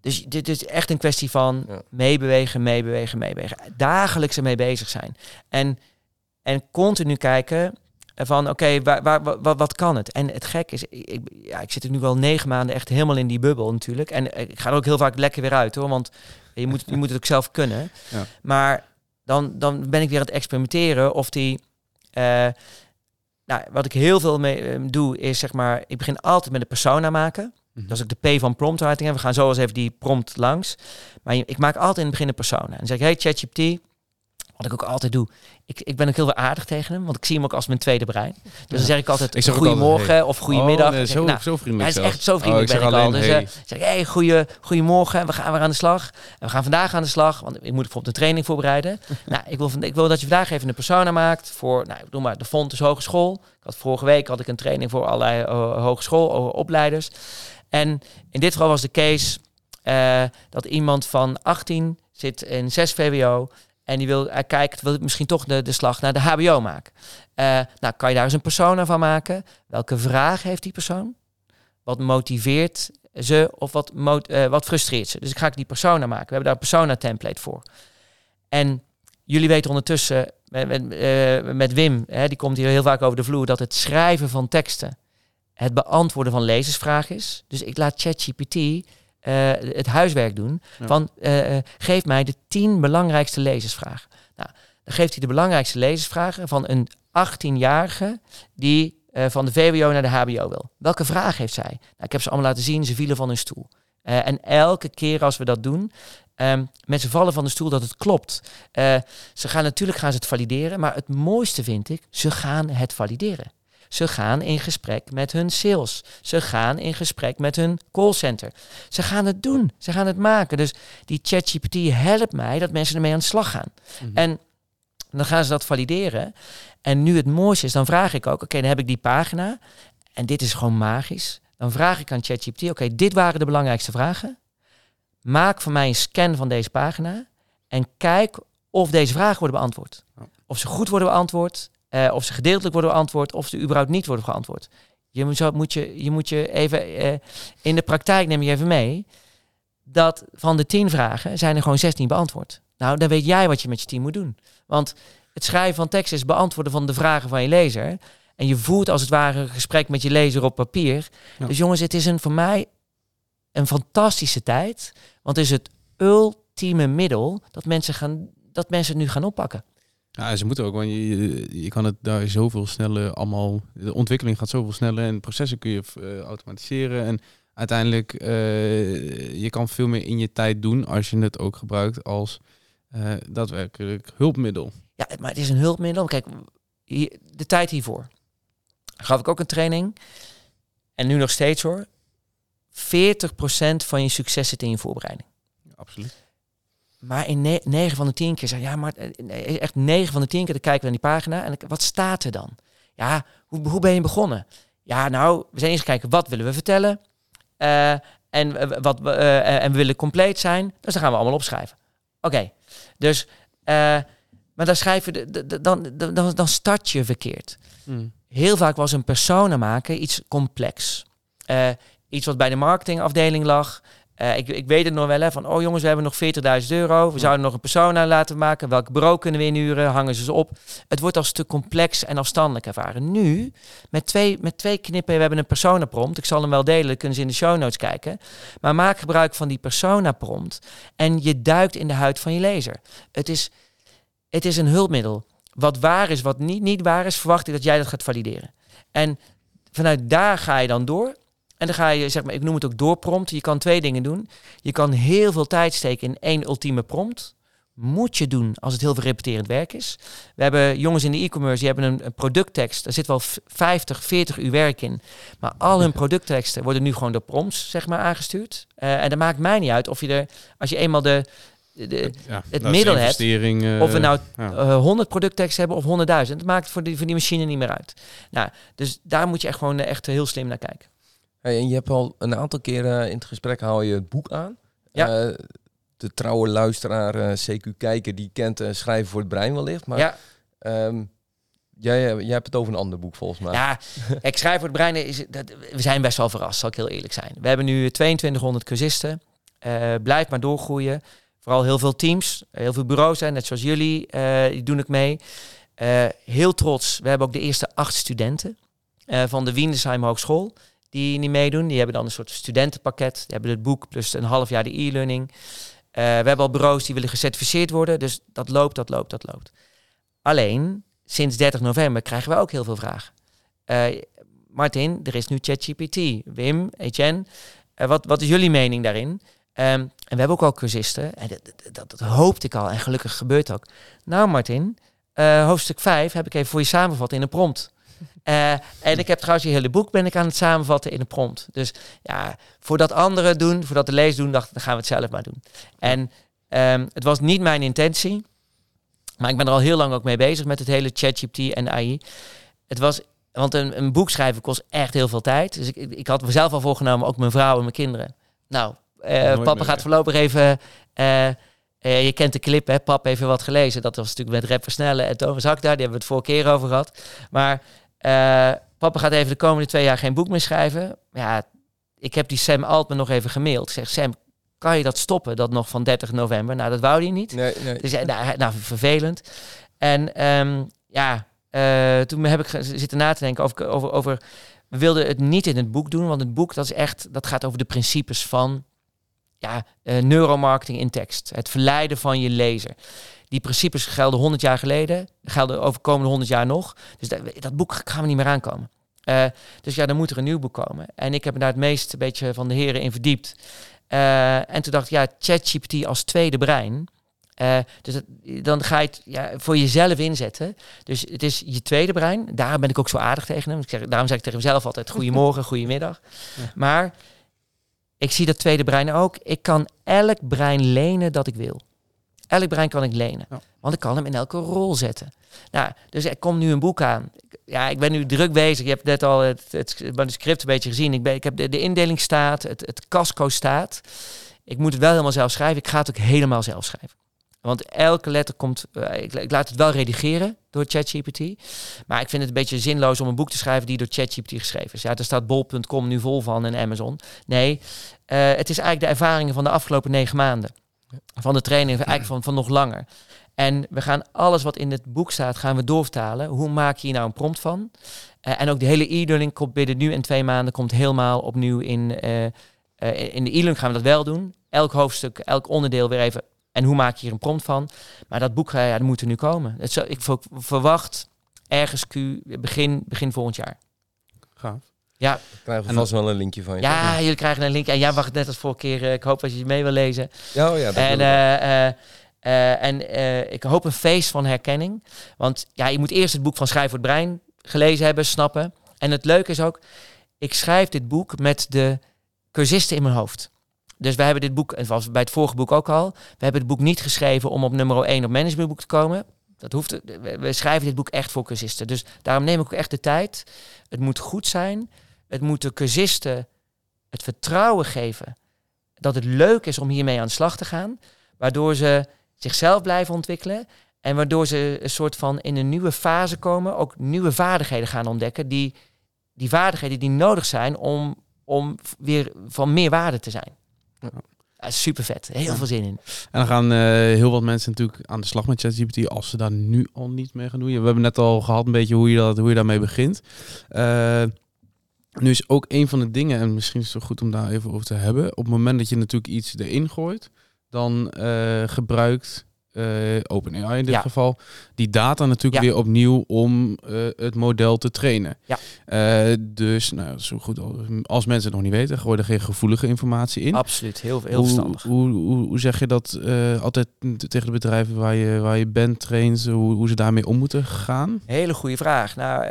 dus dit is echt een kwestie van ja. meebewegen, meebewegen, meebewegen. Dagelijks ermee bezig zijn. En, en continu kijken van oké, okay, waar, wat kan het? En het gek is, ik, ja, ik zit er nu wel negen maanden echt helemaal in die bubbel natuurlijk. En ik ga er ook heel vaak lekker weer uit hoor, want je moet, je moet het ook zelf kunnen. Ja. Maar dan, dan ben ik weer aan het experimenteren of die... Uh, nou, wat ik heel veel mee um, doe, is zeg maar, ik begin altijd met de persona maken. -hmm. Dat is ook de P van prompt writing. We gaan zo eens even die prompt langs. Maar ik maak altijd in het begin een persona. En dan zeg ik, hey ChatGPT, wat ik ook altijd doe. Ik, ik ben ook heel veel aardig tegen hem, want ik zie hem ook als mijn tweede brein. Dus dan zeg ik altijd ik goedemorgen hey. of goedemiddag. Oh, nee, zo, nou, zo vriendelijk. Hij is echt zo vriendelijk oh, ben ik al. Dus hey. Uh, zeg ik, hey, goeie, goedemorgen, we gaan weer aan de slag. En we gaan vandaag aan de slag, want ik moet bijvoorbeeld een training voorbereiden. nou, ik wil, ik wil dat je vandaag even een persona maakt voor, nou, doe maar, de Fontes Hogeschool. Ik had vorige week had ik een training voor allerlei uh, hogeschoolopleiders. En in dit geval was de case uh, dat iemand van 18 zit in 6 VWO en die wil, hij kijkt, wil misschien toch de, de slag naar de HBO maken. Uh, nou, kan je daar eens een persona van maken? Welke vraag heeft die persoon? Wat motiveert ze of wat, uh, wat frustreert ze? Dus ik ga ik die persona maken. We hebben daar een persona template voor. En jullie weten ondertussen met, met, met Wim, hè, die komt hier heel vaak over de vloer, dat het schrijven van teksten het beantwoorden van lezersvragen is. Dus ik laat ChatGPT uh, het huiswerk doen. Ja. Van uh, geef mij de tien belangrijkste lezersvragen. Nou, dan geeft hij de belangrijkste lezersvragen van een 18-jarige die uh, van de VWO naar de HBO wil. Welke vraag heeft zij? Nou, ik heb ze allemaal laten zien, ze vielen van hun stoel. en elke keer als we dat doen, um, met ze vallen van de stoel dat het klopt. ze gaan natuurlijk gaan ze het valideren, maar het mooiste vind ik, ze gaan het valideren. Ze gaan in gesprek met hun sales. Ze gaan in gesprek met hun callcenter. Ze gaan het doen. Ze gaan het maken. Dus die ChatGPT helpt mij dat mensen ermee aan de slag gaan. Mm -hmm. En dan gaan ze dat valideren. En nu het mooiste is, dan vraag ik ook, oké, okay, dan heb ik die pagina. En dit is gewoon magisch. Dan vraag ik aan ChatGPT, oké, okay, dit waren de belangrijkste vragen. Maak voor mij een scan van deze pagina. En kijk of deze vragen worden beantwoord. Of ze goed worden beantwoord. Uh, of ze gedeeltelijk worden beantwoord, of ze überhaupt niet worden geantwoord. Je moet, zo, moet, je, je, moet je even uh, in de praktijk neem je even mee. Dat van de tien vragen zijn er gewoon 16 beantwoord. Nou, dan weet jij wat je met je team moet doen. Want het schrijven van tekst is beantwoorden van de vragen van je lezer. En je voert als het ware een gesprek met je lezer op papier. Ja. Dus jongens, het is een, voor mij een fantastische tijd. Want het is het ultieme middel dat mensen, gaan, dat mensen het nu gaan oppakken. Ja, ze moeten ook, want je, je kan het daar zoveel sneller allemaal, de ontwikkeling gaat zoveel sneller en processen kun je uh, automatiseren en uiteindelijk uh, je kan veel meer in je tijd doen als je het ook gebruikt als uh, daadwerkelijk hulpmiddel. Ja, maar het is een hulpmiddel. Kijk, hier, de tijd hiervoor gaf ik ook een training en nu nog steeds hoor. 40% van je succes zit in je voorbereiding. Ja, absoluut. Maar in 9 van de 10 keer zeg ja, maar echt 9 van de 10 keer dan kijken we naar die pagina en wat staat er dan? Ja, hoe, hoe ben je begonnen? Ja, nou, we zijn eens kijken, wat willen we vertellen? Uh, en, wat, uh, en we willen compleet zijn, dus dan gaan we allemaal opschrijven. Oké, okay. dus, uh, maar dan schrijven dan, dan, dan start je verkeerd. Hmm. Heel vaak was een persona maken iets complex. iets wat bij de marketingafdeling lag, Uh, ik, ik weet het nog wel, hè, van oh jongens, we hebben nog 40.000 euro. We zouden nog een persona laten maken. Welk bureau kunnen we inhuren? Hangen ze ze op? Het wordt als te complex en afstandelijk ervaren. Nu, met twee, met twee knippen, we hebben een persona prompt. Ik zal hem wel delen, kunnen ze in de show notes kijken. Maar maak gebruik van die persona prompt en je duikt in de huid van je lezer. Het is, het is een hulpmiddel. Wat waar is, wat niet, niet waar is, verwacht ik dat jij dat gaat valideren. En vanuit daar ga je dan door. En dan ga je, zeg maar, ik noem het ook doorprompten. Je kan twee dingen doen. Je kan heel veel tijd steken in één ultieme prompt. Moet je doen als het heel veel repeterend werk is. We hebben jongens in de e-commerce, die hebben een, producttekst. Daar zit wel 50, 40 uur werk in. Maar al hun productteksten worden nu gewoon door prompts, zeg maar, aangestuurd. Uh, en dat maakt mij niet uit of je er, als je eenmaal de, de, het middel hebt. Uh, of we nou ja. 100 productteksten hebben of 100.000. Dat maakt voor die, voor die machine niet meer uit. Nou, dus daar moet je echt gewoon echt heel slim naar kijken. Hey, en je hebt al een aantal keren in het gesprek haal je het boek aan. Ja. Uh, de trouwe luisteraar, uh, CQ Kijker, die kent uh, Schrijven voor het Brein wellicht. Maar ja. Um, jij, jij hebt het over een ander boek volgens mij. Ja, ik schrijf voor het brein. Is, dat, we zijn best wel verrast, zal ik heel eerlijk zijn. We hebben nu 2200 cursisten. blijf maar doorgroeien. Vooral heel veel teams, heel veel bureaus, zijn, net zoals jullie, die doen ik mee. heel trots. We hebben ook de eerste acht studenten van de Wienersheim Hogeschool die niet meedoen. Die hebben dan een soort studentenpakket. Die hebben het boek plus een half jaar de e-learning. Uh, we hebben al bureaus die willen gecertificeerd worden. Dus dat loopt, dat loopt, dat loopt. Alleen, sinds 30 november krijgen we ook heel veel vragen. Uh, Martin, er is nu ChatGPT. Wim, Etienne, uh, wat, wat is jullie mening daarin? Um, en we hebben ook al cursisten. En dat, dat, dat, hoopte ik al. En gelukkig gebeurt ook. Nou, Martin, hoofdstuk 5 heb ik even voor je samenvat in een prompt. Uh, en ik heb trouwens je hele boek ben ik aan het samenvatten in een prompt. Dus ja, voor dat anderen doen, voor dat de lees doen, dacht ik, dan gaan we het zelf maar doen. En um, het was niet mijn intentie, maar ik ben er al heel lang ook mee bezig met het hele ChatGPT en AI. Het was, want een, een boek schrijven kost echt heel veel tijd. Dus ik, ik had mezelf al voorgenomen, ook mijn vrouw en mijn kinderen. Nou, uh, papa gaat voorlopig even... Uh, uh, je kent de clip, hè? Pap even wat gelezen. Dat was natuurlijk met Rap Versnellen en Thomas daar. Die hebben we het vorige keer over gehad. Maar papa gaat even de komende twee jaar geen boek meer schrijven. Ja, ik heb die Sam Altman nog even gemaild. Ik zeg, Sam, kan je dat stoppen, dat nog van 30 november? Nou, dat wou hij niet. Nee, nee. Dus nou, nou, vervelend. En um, ja, uh, toen heb ik zitten na te denken over, over, over... We wilden het niet in het boek doen, want het boek dat is echt, dat gaat over de principes van ja, uh, neuromarketing in tekst. Het verleiden van je lezer. Die principes gelden 100 jaar geleden, gelden over komende 100 jaar nog. Dus dat, dat boek gaan we niet meer aankomen. Uh, dus ja, dan moet er een nieuw boek komen. En ik heb me daar het meest een beetje van de heren in verdiept. Uh, en toen dacht ik, ja, ChatGPT als tweede brein. Uh, dus dan ga je het ja, voor jezelf inzetten. Dus het is je tweede brein. Daar ben ik ook zo aardig tegen hem. Ik zeg, daarom zeg ik tegen mezelf altijd goedemorgen, goedemiddag. Ja. Maar ik zie dat tweede brein ook. Ik kan elk brein lenen dat ik wil. Elk brein kan ik lenen. Want ik kan hem in elke rol zetten. Nou, dus er komt nu een boek aan. Ja, ik ben nu druk bezig. Je hebt net al het, het manuscript een beetje gezien. Ik, ben, ik heb de, de indeling staat, het, het casco staat. Ik moet het wel helemaal zelf schrijven. Ik ga het ook helemaal zelf schrijven. Want elke letter komt. Uh, ik, ik, laat het wel redigeren door ChatGPT. Maar ik vind het een beetje zinloos om een boek te schrijven die door ChatGPT geschreven is. Ja, daar staat bol.com nu vol van en Amazon. Nee, uh, het is eigenlijk de ervaringen van de afgelopen negen maanden van de training, eigenlijk van, van nog langer. En we gaan alles wat in het boek staat, gaan we doorvertalen. Hoe maak je hier nou een prompt van? Uh, en ook de hele e-learning komt binnen nu en twee maanden komt helemaal opnieuw in. Uh, uh, in de e-learning gaan we dat wel doen. Elk hoofdstuk, elk onderdeel weer even. En hoe maak je hier een prompt van? Maar dat boek ja, dat moet er nu komen. Het ik verwacht ergens Q begin, begin volgend jaar. Gaaf. Ja. Krijgen we vast wel een linkje van je. Ja, jullie krijgen een link. En jij wacht net als vorige keer. Uh, ik hoop dat je het mee wil lezen. Ja, oh ja. Dat en uh, uh, en ik hoop een feest van herkenning. Want ja, je moet eerst het boek van Schrijf voor het Brein gelezen hebben, snappen. En het leuke is ook, ik schrijf dit boek met de cursisten in mijn hoofd. Dus we hebben dit boek, en was bij het vorige boek ook al, we hebben het boek niet geschreven om op nummer 1 op managementboek te komen. Dat hoeft, we schrijven dit boek echt voor cursisten. Dus daarom neem ik ook echt de tijd. Het moet goed zijn. Het moet de cursisten het vertrouwen geven dat het leuk is om hiermee aan de slag te gaan. Waardoor ze zichzelf blijven ontwikkelen. En waardoor ze een soort van in een nieuwe fase komen. Ook nieuwe vaardigheden gaan ontdekken. Die, die vaardigheden die nodig zijn om, om weer van meer waarde te zijn. super vet. Heel veel zin in. En dan gaan heel wat mensen natuurlijk aan de slag met ChatGPT als ze daar nu al niet mee gaan doen. We hebben net al gehad een beetje hoe je, dat, hoe je daarmee begint. Nu is ook een van de dingen, en misschien is het goed om daar even over te hebben. Op het moment dat je natuurlijk iets erin gooit, dan gebruikt uh, OpenAI in dit geval, die data natuurlijk weer opnieuw om uh, het model te trainen. Ja. Dus, nou, zo goed als mensen het nog niet weten, gooi er geen gevoelige informatie in. Absoluut, heel, heel verstandig. Hoe, hoe, hoe, zeg je dat altijd tegen de bedrijven waar je, waar je bent, traint, hoe, hoe ze daarmee om moeten gaan? Hele goede vraag. Nou,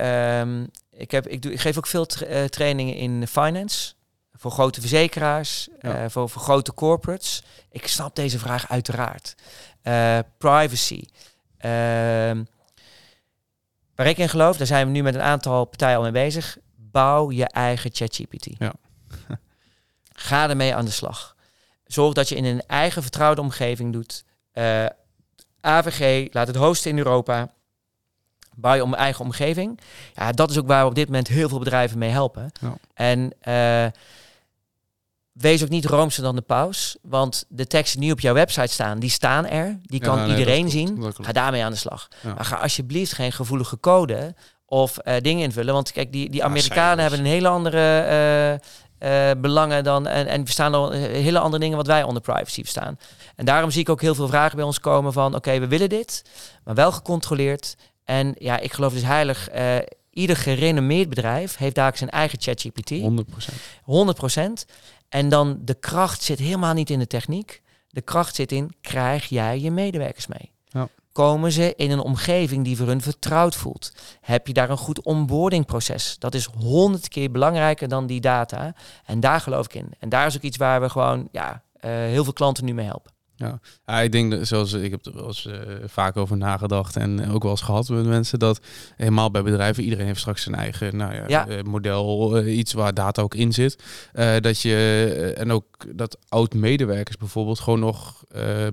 um, ik, heb, ik, doe, ik geef ook veel tra trainingen in finance voor grote verzekeraars, ja. voor, voor grote corporates. Ik snap deze vraag uiteraard. Uh, privacy. Uh, waar ik in geloof, daar zijn we nu met een aantal partijen al mee bezig. Bouw je eigen ChatGPT. Ja. Ga ermee aan de slag. Zorg dat je in een eigen vertrouwde omgeving doet. Uh, eh, AVG, laat het hosten in Europa. Bouw je om eigen omgeving. Ja, dat is ook waar we op dit moment heel veel bedrijven mee helpen. Ja. En uh, wees ook niet roomser dan de paus. Want de teksten die op jouw website staan, die staan er. Die kan iedereen zien. Ga daarmee aan de slag. Maar ga alsjeblieft geen gevoelige code of uh, dingen invullen. Want kijk, die, die Amerikanen hebben een hele andere uh, uh, belangen dan. En, en we staan al hele andere dingen wat wij onder privacy verstaan. En daarom zie ik ook heel veel vragen bij ons komen van oké, we willen dit, maar wel gecontroleerd. En ja, ik geloof dus heilig ieder gerenommeerd bedrijf heeft daar zijn eigen ChatGPT. 100%. 100%. En dan de kracht zit helemaal niet in de techniek. De kracht zit in, krijg jij je medewerkers mee? Ja. Komen ze in een omgeving die voor hun vertrouwd voelt? Heb je daar een goed onboardingproces? Dat is honderd keer belangrijker dan die data. En daar geloof ik in. En daar is ook iets waar we gewoon ja, uh, heel veel klanten nu mee helpen. Ja. ja, ik denk dat, zoals ik heb er wel eens uh, vaak over nagedacht en ook wel eens gehad met mensen, dat helemaal bij bedrijven, iedereen heeft straks zijn eigen nou ja, ja. Uh, model, uh, iets waar data ook in zit. dat je, en ook dat oud-medewerkers bijvoorbeeld gewoon nog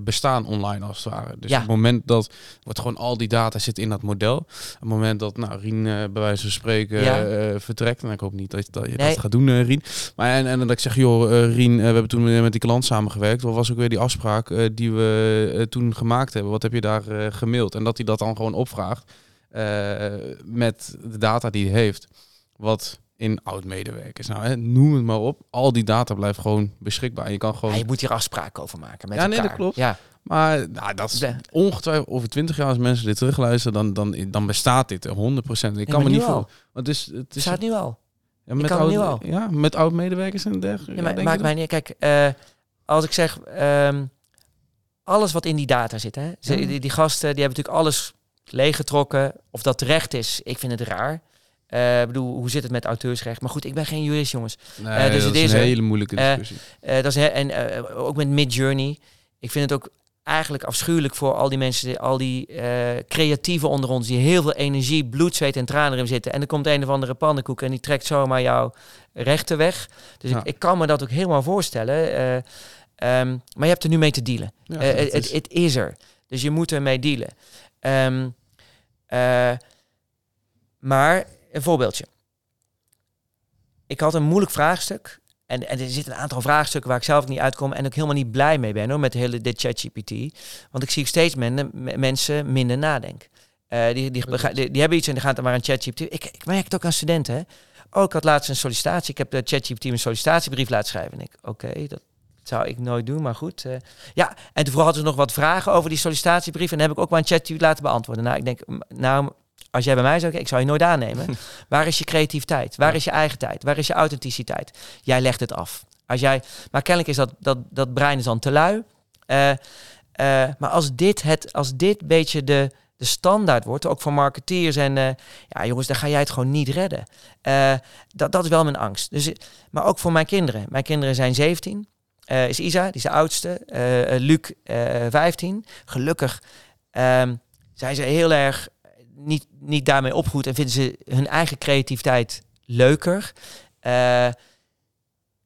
bestaan online als het ware. Dus ja. op het moment dat, wordt gewoon al die data zit in dat model. Op het moment dat, nou, Rien bij wijze van spreken vertrekt, en ik hoop niet dat, dat je nee. dat gaat doen, Rien. Maar en, en dat ik zeg, joh, Rien, we hebben toen met die klant samengewerkt, wat was ook weer die afspraak? Die we uh, toen gemaakt hebben. Wat heb je daar uh, gemaild? En dat hij dat dan gewoon opvraagt met de data die hij heeft. Wat in oud-medewerkers. Nou, hè, noem het maar op. Al die data blijft gewoon beschikbaar. Je kan gewoon. Ja, je moet hier afspraken over maken met ja, elkaar. nee, dat klopt. Ja. Maar nou, dat is ongetwijfeld over 20 jaar als mensen dit terugluisteren, dan, dan, dan bestaat dit 100%. Ik kan me niet voor. Want het is, het is staat nu al. Ja, met oud, nu al. Ja, met oud medewerkers en dergelijke. Ja, maar, maakt mij niet. Kijk, uh, als ik zeg, um, alles wat in die data zit. Hè? Ze, die, die, gasten die hebben natuurlijk alles leeggetrokken. Of dat terecht is, ik vind het raar. Uh, bedoel, hoe zit het met auteursrecht? Maar goed, ik ben geen jurist, jongens. Nee, uh, dus dat is een hele moeilijke discussie. Uh, dat is en ook met Midjourney. Ik vind het ook eigenlijk afschuwelijk voor al die mensen, al die creatieven onder ons, die heel veel energie, bloed, zweet en tranen erin zitten. En er komt een of andere pannenkoek en die trekt zomaar jouw rechten weg. Dus ja. ik, ik, kan me dat ook helemaal voorstellen. Um, maar je hebt er nu mee te dealen. Ja, uh, het, is... er. Dus je moet ermee dealen. Um, uh, maar een voorbeeldje. Ik had een moeilijk vraagstuk. En, en er zitten een aantal vraagstukken waar ik zelf niet uitkom en ook helemaal niet blij mee ben hoor, met de hele dit ChatGPT. Want ik zie steeds men, mensen minder nadenken. Uh, die, die, die, die, hebben iets en die gaan dan maar een ChatGPT. Ik, ik merk het ook aan studenten. Hè? Oh, ik had laatst een sollicitatie. Ik heb de ChatGPT een sollicitatiebrief laten schrijven. En ik, oké, okay, dat zou ik nooit doen, maar goed. Uh, ja, en toen hadden ze nog wat vragen over die sollicitatiebrief. En dan heb ik ook maar een chat laten beantwoorden. Nou, ik denk, nou, als jij bij mij zou ik zou je nooit aannemen. Waar is je creativiteit? Waar is je eigen tijd? Waar is je authenticiteit? Jij legt het af. Als jij, maar kennelijk is dat, dat, dat brein is dan te lui. Uh, uh, maar als dit, het, als dit beetje de, de standaard wordt, ook voor marketeers en uh, ja jongens, dan ga jij het gewoon niet redden. dat, dat is wel mijn angst. Dus, maar ook voor mijn kinderen. Mijn kinderen zijn 17. Uh, is Isa, die is de oudste. Uh, Luc, 15. Gelukkig um, zijn ze heel erg niet, niet daarmee opgevoed en vinden ze hun eigen creativiteit leuker.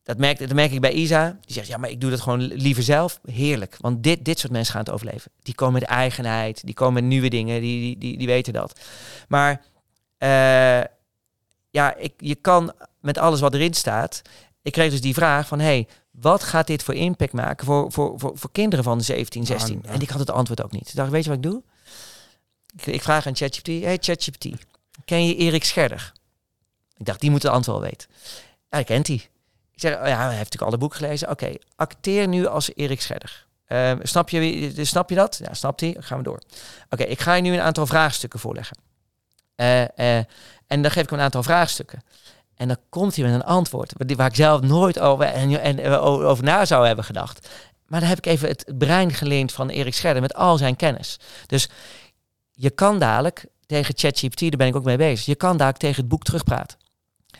dat, merk, dat merk ik bij Isa. Die zegt, ja, maar ik doe dat gewoon liever zelf. Heerlijk. Want dit, dit soort mensen gaan het overleven. Die komen met eigenheid, die komen met nieuwe dingen, die, die, die, die weten dat. Maar ja, ik, je kan met alles wat erin staat ik kreeg dus die vraag van, hey, wat gaat dit voor impact maken voor, voor, voor, voor kinderen van 17, 16? En ik had het antwoord ook niet. Ik dacht, weet je wat ik doe? Ik, ik vraag aan ChatGPT, hey ChatGPT, ken je Erik Scherder? Ik dacht, die moet het antwoord wel weten. Ja, ik kent hij. Ik zeg, oh ja, hij heeft natuurlijk alle boeken gelezen. Oké, acteer nu als Erik Scherder. Uh, snap, je, snap je dat? Ja, snapt hij? Gaan we door. Oké, ik ga je nu een aantal vraagstukken voorleggen. Uh, uh, en dan geef ik hem een aantal vraagstukken. En dan komt hij met een antwoord waar ik zelf nooit over, en, en, over na zou hebben gedacht. Maar dan heb ik even het brein geleend van Erik Scherder met al zijn kennis. Dus je kan dadelijk tegen ChatGPT, daar ben ik ook mee bezig, je kan dadelijk tegen het boek terugpraten.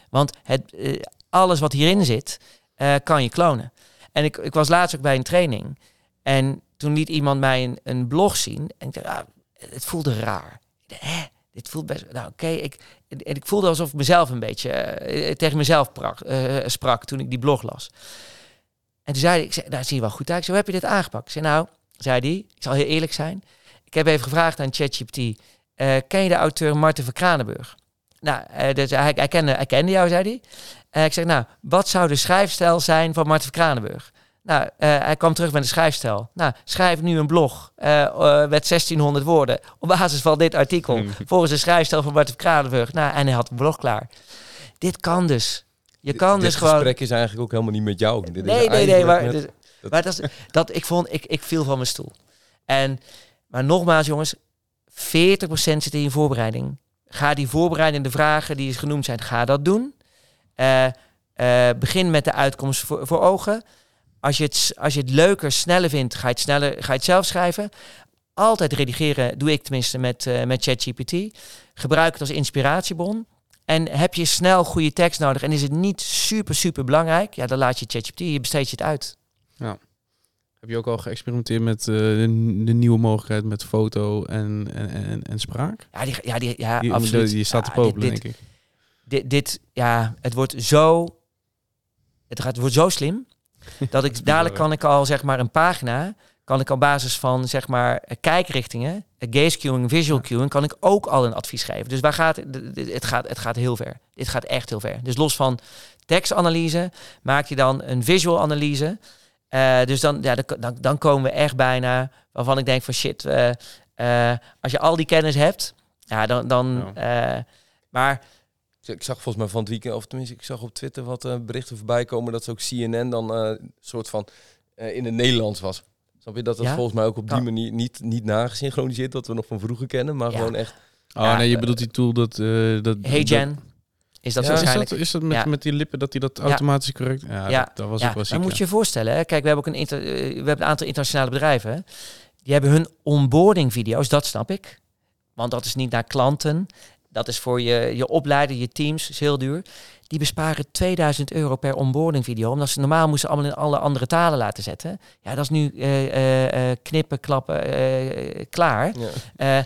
Want het, uh, alles wat hierin zit, uh, kan je klonen. En ik, ik was laatst ook bij een training. En toen liet iemand mij een, blog zien. En ik dacht, ah, het voelde raar. Dit voelt best. Nou, oké, ik, en ik voelde alsof ik mezelf een beetje uh, tegen mezelf uh, sprak toen ik die blog las. En toen zei ik zei, nou, zie je wel goed uit. Zei, hoe heb je dit aangepakt? Ik zei, nou, zei hij, ik zal heel eerlijk zijn. Ik heb even gevraagd aan ChatGPT, ken je de auteur Marten van Kranenburg? Nou, hij, hij, kende, hij kende jou, zei hij. ik zeg, nou, wat zou de schrijfstijl zijn van Marten van Kranenburg? Nou, uh, hij kwam terug met een schrijfstijl. Nou, schrijf nu een blog uh, uh, met 1600 woorden op basis van dit artikel. Mm. Volgens de schrijfstijl van Bart Kranenburg. Nou, en hij had een blog klaar. Dit kan dus. Je kan dit dus gewoon... gesprek is eigenlijk ook helemaal niet met jou. Dit nee, nee, nee. Maar, dus, dat... maar dat, dat, ik vond, ik, ik viel van mijn stoel. En, maar nogmaals, jongens, 40% zit in je voorbereiding. Ga die voorbereidende vragen die genoemd zijn, ga dat doen. begin met de uitkomst voor, voor ogen. Als je, het, als je het leuker, sneller vindt, ga je het, sneller, ga je het zelf schrijven. Altijd redigeren, doe ik tenminste met, uh, met ChatGPT. Gebruik het als inspiratiebron. En heb je snel goede tekst nodig en is het niet super, super belangrijk, ja, dan laat je ChatGPT, je besteed je het uit. Ja. Heb je ook al geëxperimenteerd met uh, de, de, nieuwe mogelijkheid met foto en, en, en, en spraak? Ja, die, ja, die, ja die, absoluut. Je staat te popelen, denk ik. Dit, dit, ja, het wordt zo, het, gaat, het wordt zo slim. dat ik dadelijk kan ik al zeg maar een pagina kan ik op basis van zeg maar kijkrichtingen, gaze queuing, visual queuing, kan ik ook al een advies geven. Dus waar gaat het gaat het gaat heel ver. Dit gaat echt heel ver. Dus los van tekstanalyse maak je dan een visual analyse. Uh, dus dan, ja, dan, dan komen we echt bijna waarvan ik denk van shit, uh, uh, als je al die kennis hebt, ja, dan, dan ja. maar ik zag volgens mij van het weekend, of tenminste, ik zag op Twitter wat uh, berichten voorbij komen dat ze ook CNN dan uh, soort van uh, in het Nederlands was. Snap je dat dat ja? volgens mij ook op die ja. manier niet, niet nagesynchroniseerd, dat we nog van vroeger kennen, maar ja. gewoon echt. Oh nee, je bedoelt die tool dat. dat hey Jen. Is dat, waarschijnlijk... is dat, is dat met, met die lippen dat hij dat automatisch correct? Ja, ja. Dat, dat was ook wel ziek. Dan moet je je voorstellen, hè? kijk, we hebben ook een, inter, we hebben een aantal internationale bedrijven. Die hebben hun onboarding video's, dat snap ik. Want dat is niet naar klanten. Dat is voor je, je opleiden, je teams, is heel duur. Die besparen 2000 euro per onboarding video. Omdat ze normaal moesten allemaal in alle andere talen laten zetten. Ja, dat is nu uh, uh, knippen, klappen, klaar. Ja.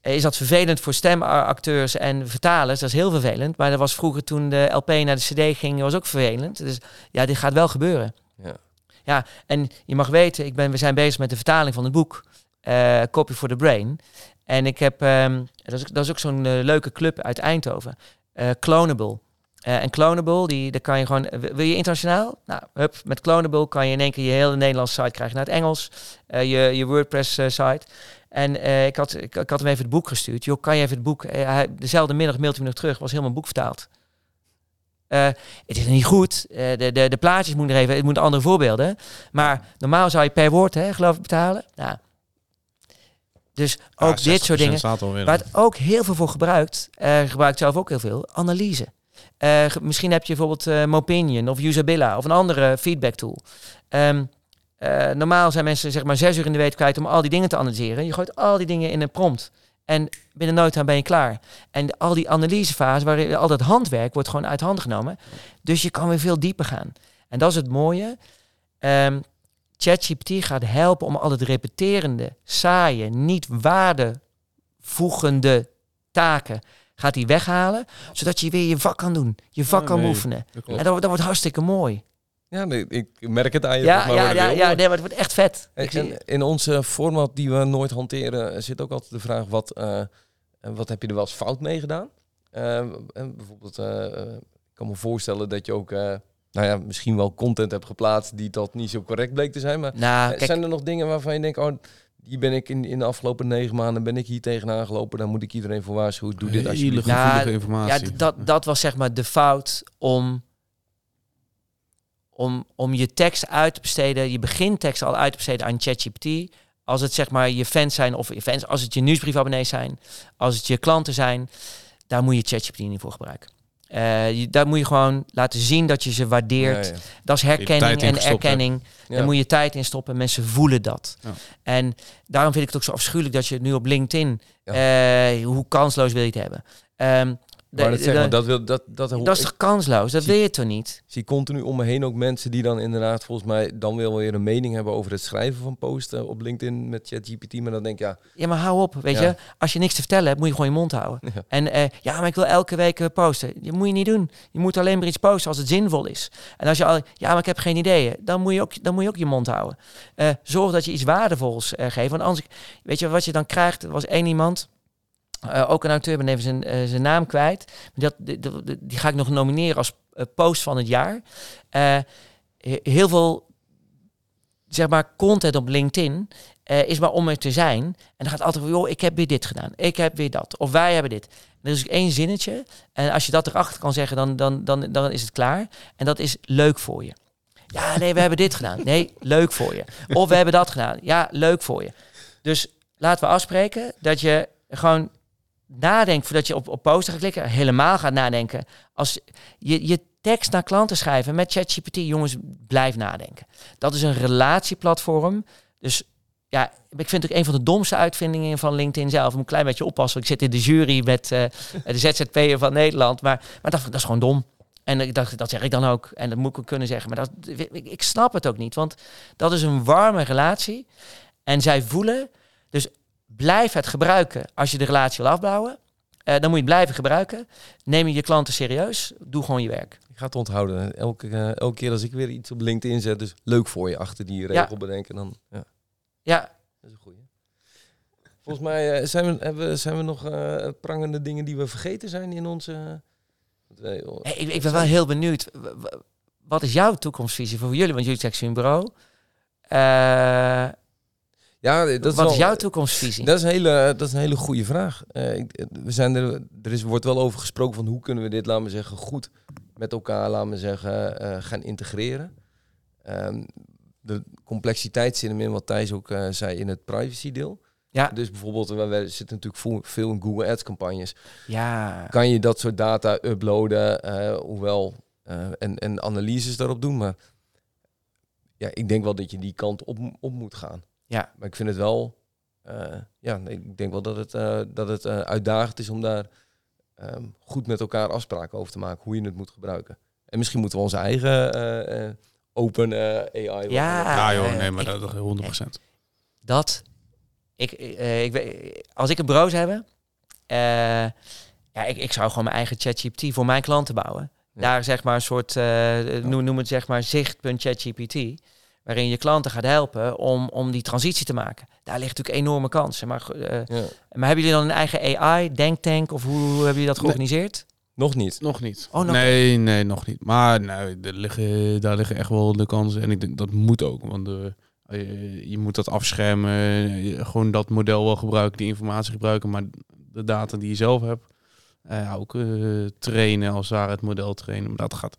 is dat vervelend voor stemacteurs en vertalers? Dat is heel vervelend. Maar dat was vroeger toen de LP naar de CD ging, was ook vervelend. Dus ja, dit gaat wel gebeuren. Ja, ja en je mag weten, ik ben, we zijn bezig met de vertaling van het boek. Copy for the Brain. En ik heb, um, dat, is, ook zo'n uh, leuke club uit Eindhoven, uh, Clonable. Uh, en Clonable, die, daar kan je gewoon, wil je internationaal? Nou, hup, met Clonable kan je in één keer je hele Nederlandse site krijgen naar het Engels, je, je WordPress site. En ik, had, ik, had hem even het boek gestuurd. Joh, kan je even het boek, dezelfde middag mailt hij me nog terug, was helemaal boek vertaald. het is niet goed. de, de, de plaatjes moeten er even, het moeten andere voorbeelden. Maar normaal zou je per woord, hè, geloof ik, betalen. Nou, dus ook dit soort dingen. Waar het ook heel veel voor gebruikt, uh, gebruikt zelf ook heel veel, analyse. Uh, misschien heb je bijvoorbeeld uh, Mopinion of Usabilla of een andere feedback tool. Um, normaal zijn mensen zeg maar zes uur in de week kwijt om al die dingen te analyseren. Je gooit al die dingen in een prompt. En binnen no time ben je klaar. En al die analysefase, waarin al dat handwerk wordt gewoon uit handen genomen. Dus je kan weer veel dieper gaan. En dat is het mooie. Um, ChatGPT gaat helpen om al het repeterende, saaie, niet waardevoegende taken gaat hij weghalen, zodat je weer je vak kan doen, je vak kan oefenen. En dat, dat wordt hartstikke mooi. Ja, nee, ik merk het aan je. Ja, ja, ja, ja nee, maar het wordt echt vet. in, in onze format die we nooit hanteren zit ook altijd de vraag, wat, uh, wat heb je er wel eens fout mee gedaan? Uh, bijvoorbeeld, uh, ik kan me voorstellen dat je ook nou ja, misschien wel content heb geplaatst die dat niet zo correct bleek te zijn. Maar Nou, eh, kijk, zijn er nog dingen waarvan je denkt, oh, die ben ik in, in de afgelopen negen maanden ben ik hier tegenaan gelopen. Dan moet ik iedereen voor waarschuwen. Doe dit alsjeblieft. Nou, gevoelige ja, informatie. d- dat, dat was zeg maar de fout om, om, om je tekst uit te besteden, je begintekst al uit te besteden aan ChatGPT. Als het zeg maar je fans zijn of je fans, als het je nieuwsbriefabonnees zijn, als het je klanten zijn, daar moet je ChatGPT niet voor gebruiken. Eh, je, daar moet je gewoon laten zien dat je ze waardeert. Ja, ja. Dat is herkenning in en erkenning. Ja. Daar moet je tijd in stoppen. Mensen voelen dat. Ja. En daarom vind ik het ook zo afschuwelijk dat je nu op LinkedIn... Ja. eh, hoe kansloos wil je het hebben? Ehm, Maar dat, dat, wil, dat, dat, dat is toch kansloos? Dat Zie- wil je toch niet? Ik zie continu om me heen ook mensen die dan inderdaad volgens mij dan wel weer een mening hebben over het schrijven van posten op LinkedIn met ChatGPT. Maar dan denk ik, ja, Ja, maar hou op. Weet Ja. je, als je niks te vertellen hebt, moet je gewoon je mond houden. Ja. En eh, ja, maar ik wil elke week eh, posten. Dat moet je niet doen. Je moet alleen maar iets posten als het zinvol is. En als je al, ja, maar ik heb geen ideeën, dan moet je ook, dan moet je, ook je mond houden. Eh, zorg dat je iets waardevols geeft. Want anders, weet je wat je dan krijgt? Er was één iemand. Eh, ook een auteur, ben even zijn, eh, zijn naam kwijt. Dat, die, ga ik nog nomineren als eh, post van het jaar. He- heel veel zeg maar content op LinkedIn is maar om er te zijn. En dan gaat altijd van, joh, ik heb weer dit gedaan. Ik heb weer dat. Of wij hebben dit. Er is één zinnetje. En als je dat erachter kan zeggen, dan, dan, dan, dan is het klaar. En dat is leuk voor je. Ja, nee, we hebben dit gedaan. Nee, leuk voor je. Of we hebben dat gedaan. Ja, leuk voor je. Dus laten we afspreken dat je gewoon nadenkt voordat je op, op posten gaat klikken. Helemaal gaat nadenken. Als je, je tekst naar klanten schrijven met ChatGPT, jongens, blijf nadenken. Dat is een relatieplatform. Dus ja, ik vind het ook een van de domste uitvindingen van LinkedIn zelf. Ik moet een klein beetje oppassen. Ik zit in de jury met eh, de ZZP'er van Nederland. Maar, maar dat, dat is gewoon dom. En ik dacht, dat zeg ik dan ook. En dat moet ik ook kunnen zeggen. Maar dat, ik, ik snap het ook niet. Want dat is een warme relatie. En zij voelen. Dus blijf het gebruiken als je de relatie wil afbouwen. Eh, dan moet je het blijven gebruiken. Neem je klanten serieus. Doe gewoon je werk. ik ga het onthouden. Elke, eh, elke keer als ik weer iets op LinkedIn zet, dus leuk voor je achter die regel bedenken, dan ja, Ja, dat is een goeie. Volgens mij eh, zijn, we, hebben, zijn we nog prangende dingen die we vergeten zijn in onze... eh, Hey, ik, ik ben wel heel benieuwd. Wat is jouw toekomstvisie voor jullie? Want jullie zijn een bureau. Eh, ja, dat is wat wel- is jouw toekomstvisie? Dat is een hele, dat is een hele goede vraag. Eh, ik- we zijn er, er is, wordt wel over gesproken van hoe kunnen we dit, laten we zeggen, goed met elkaar, laten we zeggen, eh, gaan integreren. Ehm, de complexiteit zit hem in wat Thijs ook eh, zei in het privacy deel. Ja. Dus bijvoorbeeld, we, zitten natuurlijk veel in Google Ads campagnes. Ja, Kan je dat soort data uploaden, eh, hoewel, eh, en, en analyses daarop doen. Maar ja, ik denk wel dat je die kant op, op moet gaan. Ja. Maar ik vind het wel, eh, ja, ik denk wel dat het, eh, dat het eh, uitdagend is om daar ehm, goed met elkaar afspraken over te maken, hoe je het moet gebruiken. En misschien moeten we onze eigen eh, eh, open eh, AI. wel- Ja. Ja joh, nee, maar ik- dat is 100%. dat. Ik, eh, ik, weet- als ik een bureau zou hebben, eh, ja, ik, ik zou gewoon mijn eigen ChatGPT voor mijn klanten bouwen. Ja. Daar zeg maar een soort, eh, noem, noem het zeg maar zicht.chatgpt, waarin je klanten gaat helpen om, om die transitie te maken. Daar ligt natuurlijk enorme kansen. Maar, eh, Ja. maar hebben jullie dan een eigen AI, denktank of hoe, hoe hebben jullie dat georganiseerd? Nog niet. Nog niet. Oh, nog- nee, nee, nog niet. Maar nee, er liggen, daar liggen echt wel de kansen. En ik denk dat moet ook. Want eh, je, je moet dat afschermen. je- gewoon dat model wel gebruiken, die informatie gebruiken. Maar de data die je zelf hebt, eh, ook eh, trainen als ware het model trainen. Maar dat gaat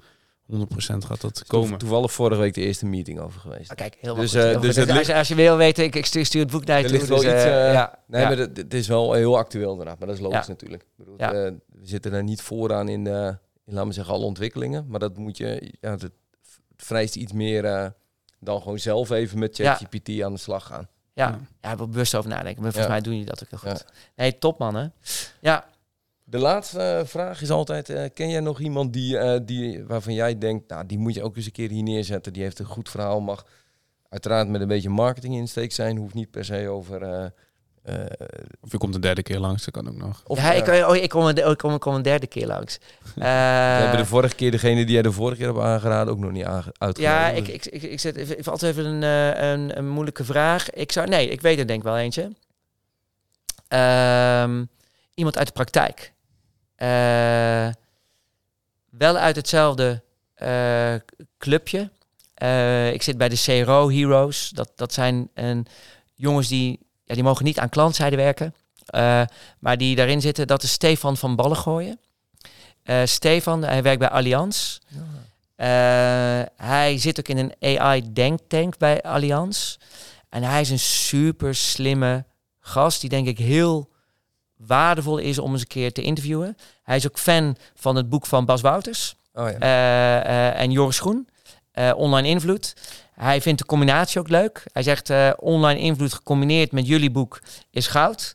100% gaat dat komen. Toevallig vorige week de eerste meeting over geweest. Ah, kijk, heel Dus, goed. eh, heel dus het als, je- als je wil weten, ik, ik stuur, stuur het boek naar je toe. ligt wel dus, iets, eh, eh, ja, Nee, ja. maar het, het is wel heel actueel inderdaad. Maar dat is logisch Ja. natuurlijk. Ik bedoel, Ja. eh, we zitten er niet vooraan in, de, in, laten we zeggen, alle ontwikkelingen. Maar dat moet je, ja, het, vereist iets meer eh, dan gewoon zelf even met Ja. ChatGPT aan de slag gaan. Ja, Ja. ja, bewust over nadenken. Maar volgens Ja. mij doen jullie dat ook heel goed. Nee, top man hè. Ja, De laatste eh, vraag is altijd, eh, ken jij nog iemand die, eh, die, waarvan jij denkt, nou, die moet je ook eens een keer hier neerzetten. Die heeft een goed verhaal, mag uiteraard met een beetje marketing insteek zijn. Hoeft niet per se over... eh, eh, Of je komt een derde keer langs, dat kan ook nog. of, ja ik, oh, ik, kom een, ik, kom, ik kom een derde keer langs. we hebben de vorige keer, degene die jij de vorige keer hebt aangeraden, ook nog niet uitgenodigd. ja, ik, ik, ik, ik zet even, altijd even een, eh, een, een moeilijke vraag. Ik zou, nee, ik weet er denk ik wel eentje. Ehm, iemand uit de praktijk. Eh, wel uit hetzelfde clubje. ik zit bij de CRO Heroes. Dat, dat zijn een, jongens die, ja, die mogen niet aan klantzijde werken. maar die daarin zitten, dat is Stefan van Ballengooien. Stefan, hij werkt bij Allianz. hij zit ook in een AI-denktank bij Allianz. En hij is een super slimme gast die denk ik heel waardevol is om eens een keer te interviewen. Hij is ook fan van het boek van Bas Wouters oh ja. Eh, eh, en Joris Groen, uh, Online Invloed. Hij vindt de combinatie ook leuk. Hij zegt online invloed gecombineerd met jullie boek is goud.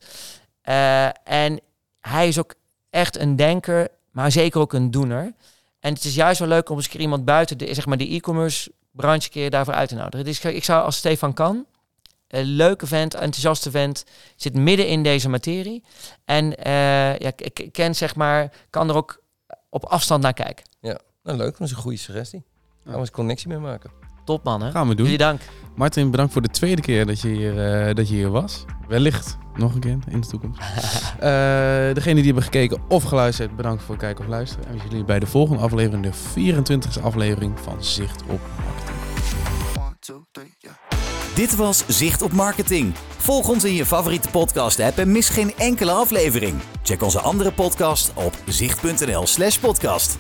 en hij is ook echt een denker, maar zeker ook een doener. En het is juist wel leuk om eens een keer iemand buiten de, zeg maar de e-commerce branche keer daarvoor uit te nodigen. Dus ik zou als Stefan kan, een leuke vent, enthousiaste vent. Zit midden in deze materie. En uh, ja, ik ken zeg maar, kan er ook op afstand naar kijken. Ja, nou leuk. Dat is een goede suggestie. Gaan we eens connectie mee maken. Top man, hè? Gaan we doen. Jullie dank. Martin, bedankt voor de tweede keer dat je hier, uh, dat je hier was. Wellicht nog een keer in de toekomst. uh, degene die hebben gekeken of geluisterd, bedankt voor het kijken of luisteren. En we zien jullie bij de volgende aflevering, de 24e aflevering van Zicht op Marketing. Dit was Zicht op Marketing. Volg ons in je favoriete podcast-app en mis geen enkele aflevering. Check onze andere podcast op zicht.nl/podcast.